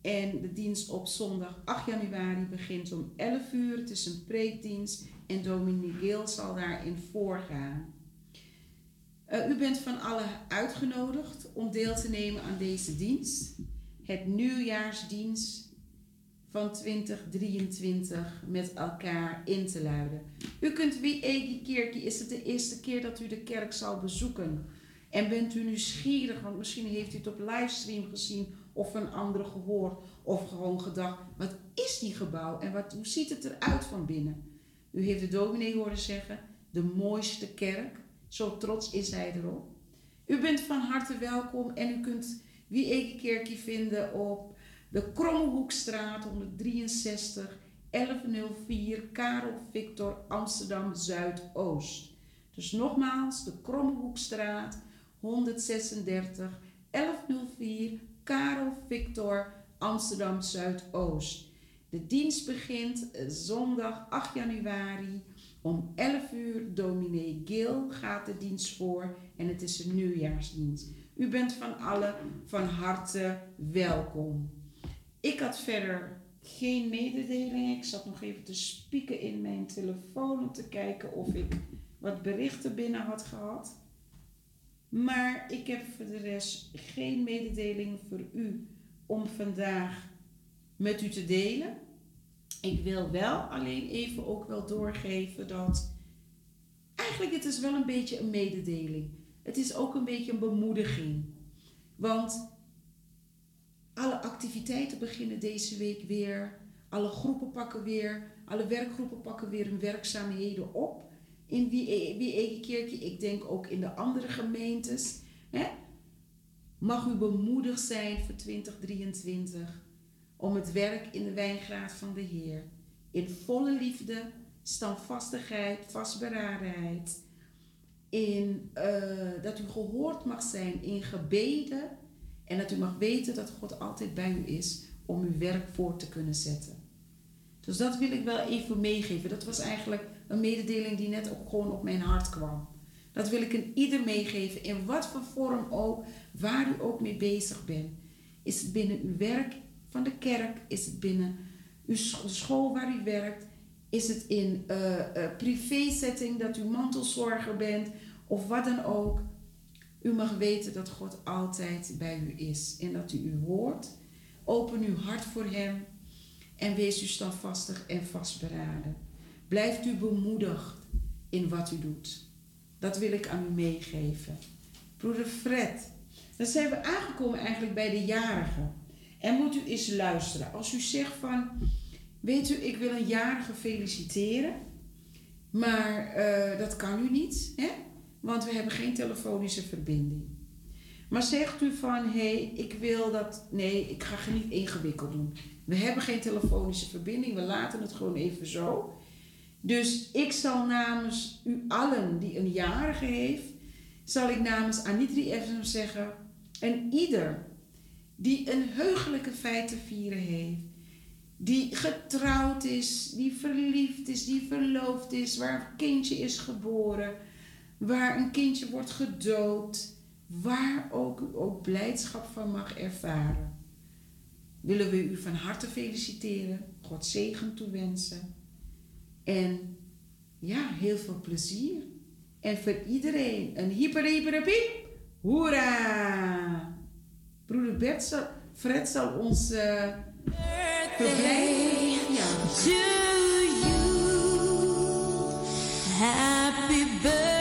En de dienst op zondag 8 januari begint om 11 uur. Het is een preekdienst en dominee Geel zal daarin voorgaan. Eh, u bent van allen uitgenodigd om deel te nemen aan deze dienst. Het nieuwjaarsdienst van 2023 met elkaar in te luiden. U kunt wie Kerkie, is het de eerste keer dat u de kerk zal bezoeken. En bent u nieuwsgierig, want misschien heeft u het op livestream gezien of van anderen gehoord. Of gewoon gedacht, wat is die gebouw en wat, hoe ziet het eruit van binnen? U heeft de dominee horen zeggen, de mooiste kerk. Zo trots is hij erop. U bent van harte welkom en u kunt wie Egi Kerkie vinden op de Krommehoekstraat 163 1104 Karel Victor Amsterdam Zuidoost. Dus nogmaals, de Krommehoekstraat 136 1104 Karel Victor Amsterdam Zuidoost. De dienst begint zondag 8 januari om 11 uur. Dominee Gil gaat de dienst voor en het is een nieuwjaarsdienst. U bent van allen van harte welkom. Ik had verder geen mededelingen. Ik zat nog even te spieken in mijn telefoon om te kijken of ik wat berichten binnen had gehad. Maar ik heb voor de rest geen mededeling voor u om vandaag met u te delen. Ik wil wel alleen even ook wel doorgeven dat eigenlijk het is wel een beetje een mededeling. Het is ook een beetje een bemoediging. Want alle activiteiten beginnen deze week weer. Alle groepen pakken weer, alle werkgroepen pakken weer hun werkzaamheden op. In wie, wie Egekerkje, ik denk ook in de andere gemeentes. Hè? Mag u bemoedigd zijn voor 2023 om het werk in de wijngraad van de Heer in volle liefde, standvastigheid, vastberadenheid, in eh, dat u gehoord mag zijn in gebeden en dat u mag weten dat God altijd bij u is om uw werk voor te kunnen zetten. Dus dat wil ik wel even meegeven. Dat was eigenlijk een mededeling die net ook gewoon op mijn hart kwam. Dat wil ik in ieder meegeven, in wat voor vorm ook, waar u ook mee bezig bent. Is binnen uw werk van de kerk? Is het binnen uw school waar u werkt? Is het in uh, uh, privé-setting dat u mantelzorger bent? Of wat dan ook. U mag weten dat God altijd bij u is en dat u u hoort. Open uw hart voor Hem en wees u standvastig en vastberaden. Blijft u bemoedigd in wat u doet. Dat wil ik aan u meegeven. Broeder Fred, dan zijn we aangekomen eigenlijk bij de jarigen. En moet u eens luisteren. Als u zegt van, weet u, ik wil een jarige feliciteren. Maar uh, dat kan u niet, hè? want we hebben geen telefonische verbinding. Maar zegt u van, hé, hey, ik wil dat, nee, ik ga het niet ingewikkeld doen. We hebben geen telefonische verbinding, we laten het gewoon even zo. Dus ik zal namens u allen die een jarige heeft, zal ik namens Anitri even zeggen, en ieder die een heugelijke feit te vieren heeft, die getrouwd is, die verliefd is, die verloofd is, waar een kindje is geboren, waar een kindje wordt gedoopt, waar ook u ook blijdschap van mag ervaren. Willen we u van harte feliciteren, God zegen toewensen en ja, heel veel plezier. En voor iedereen een hyper hyper hoera! Broeder Bert zal, Fred zal ons uh. Ja. To you, happy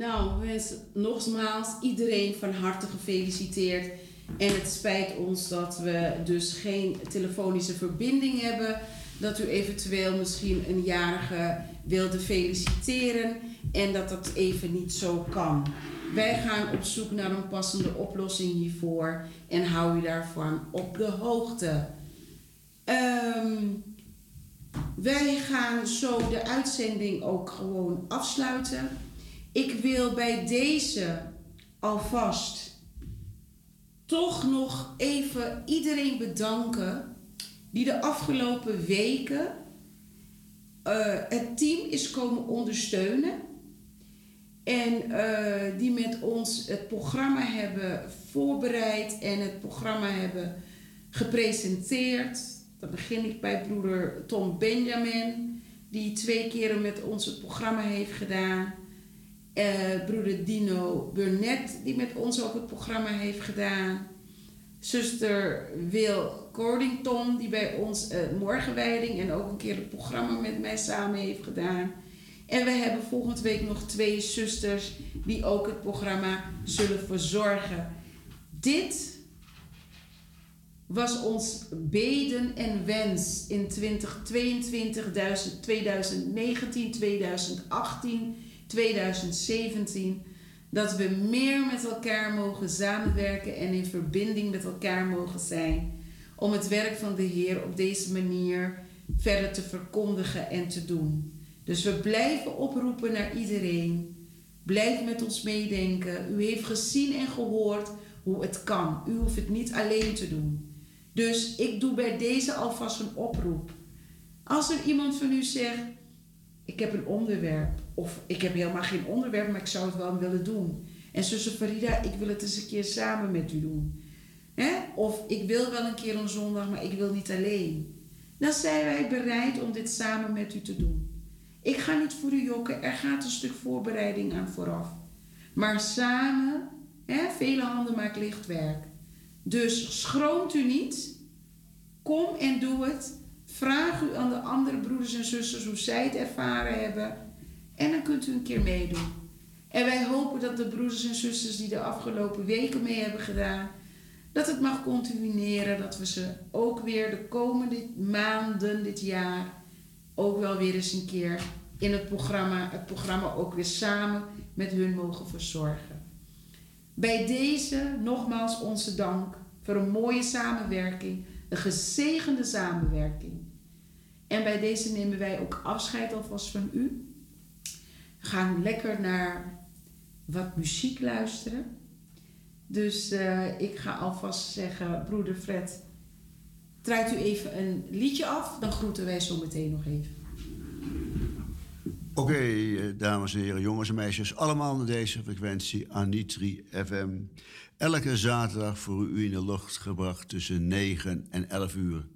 Nou, we nogmaals iedereen van harte gefeliciteerd. En het spijt ons dat we dus geen telefonische verbinding hebben. Dat u eventueel misschien een jarige wilde feliciteren en dat dat even niet zo kan. Wij gaan op zoek naar een passende oplossing hiervoor en hou u daarvan op de hoogte. Ehm, wij gaan zo de uitzending ook gewoon afsluiten. Ik wil bij deze alvast toch nog even iedereen bedanken die de afgelopen weken eh, het team is komen ondersteunen. En eh, die met ons het programma hebben voorbereid en het programma hebben gepresenteerd. Dan begin ik bij broeder Tom Benjamin, die twee keren met ons het programma heeft gedaan. Eh, broeder Dino Burnett, die met ons ook het programma heeft gedaan. Zuster Wil Cordington, die bij ons eh, morgenwijding en ook een keer het programma met mij samen heeft gedaan. En we hebben volgende week nog twee zusters die ook het programma zullen verzorgen. Dit was ons beden en wens in 2022, 2019, 2018, 2017. Dat we meer met elkaar mogen samenwerken en in verbinding met elkaar mogen zijn. Om het werk van de Heer op deze manier verder te verkondigen en te doen. Dus we blijven oproepen naar iedereen. Blijf met ons meedenken. U heeft gezien en gehoord hoe het kan. U hoeft het niet alleen te doen. Dus ik doe bij deze alvast een oproep. Als er iemand van u zegt: Ik heb een onderwerp, of ik heb helemaal geen onderwerp, maar ik zou het wel willen doen. En zuster Farida, ik wil het eens een keer samen met u doen. Of ik wil wel een keer een zondag, maar ik wil niet alleen. Dan zijn wij bereid om dit samen met u te doen. Ik ga niet voor u jokken, er gaat een stuk voorbereiding aan vooraf. Maar samen, vele handen maken licht werk. Dus schroomt u niet. Kom en doe het. Vraag u aan de andere broeders en zusters hoe zij het ervaren hebben. En dan kunt u een keer meedoen. En wij hopen dat de broeders en zusters die de afgelopen weken mee hebben gedaan, dat het mag continueren, dat we ze ook weer de komende maanden dit jaar ook wel weer eens een keer in het programma, het programma ook weer samen met hun mogen verzorgen. Bij deze nogmaals onze dank voor een mooie samenwerking, een gezegende samenwerking. En bij deze nemen wij ook afscheid alvast van u. Gaan lekker naar wat muziek luisteren. Dus uh, ik ga alvast zeggen, broeder Fred, draait u even een liedje af, dan groeten wij zo meteen nog even. Oké, eh, dames en heren, jongens en meisjes, allemaal naar deze frequentie Anitri FM. Elke zaterdag voor u in de lucht gebracht tussen 9 en 11 uur.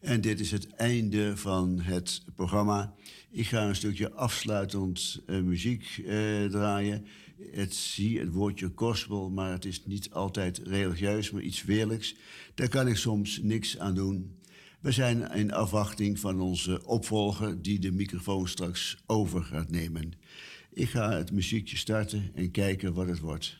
En dit is het einde van het programma. Ik ga een stukje afsluitend uh, muziek uh, draaien. Het zie het woordje gospel, maar het is niet altijd religieus, maar iets weerlijks. Daar kan ik soms niks aan doen. We zijn in afwachting van onze opvolger die de microfoon straks over gaat nemen. Ik ga het muziekje starten en kijken wat het wordt.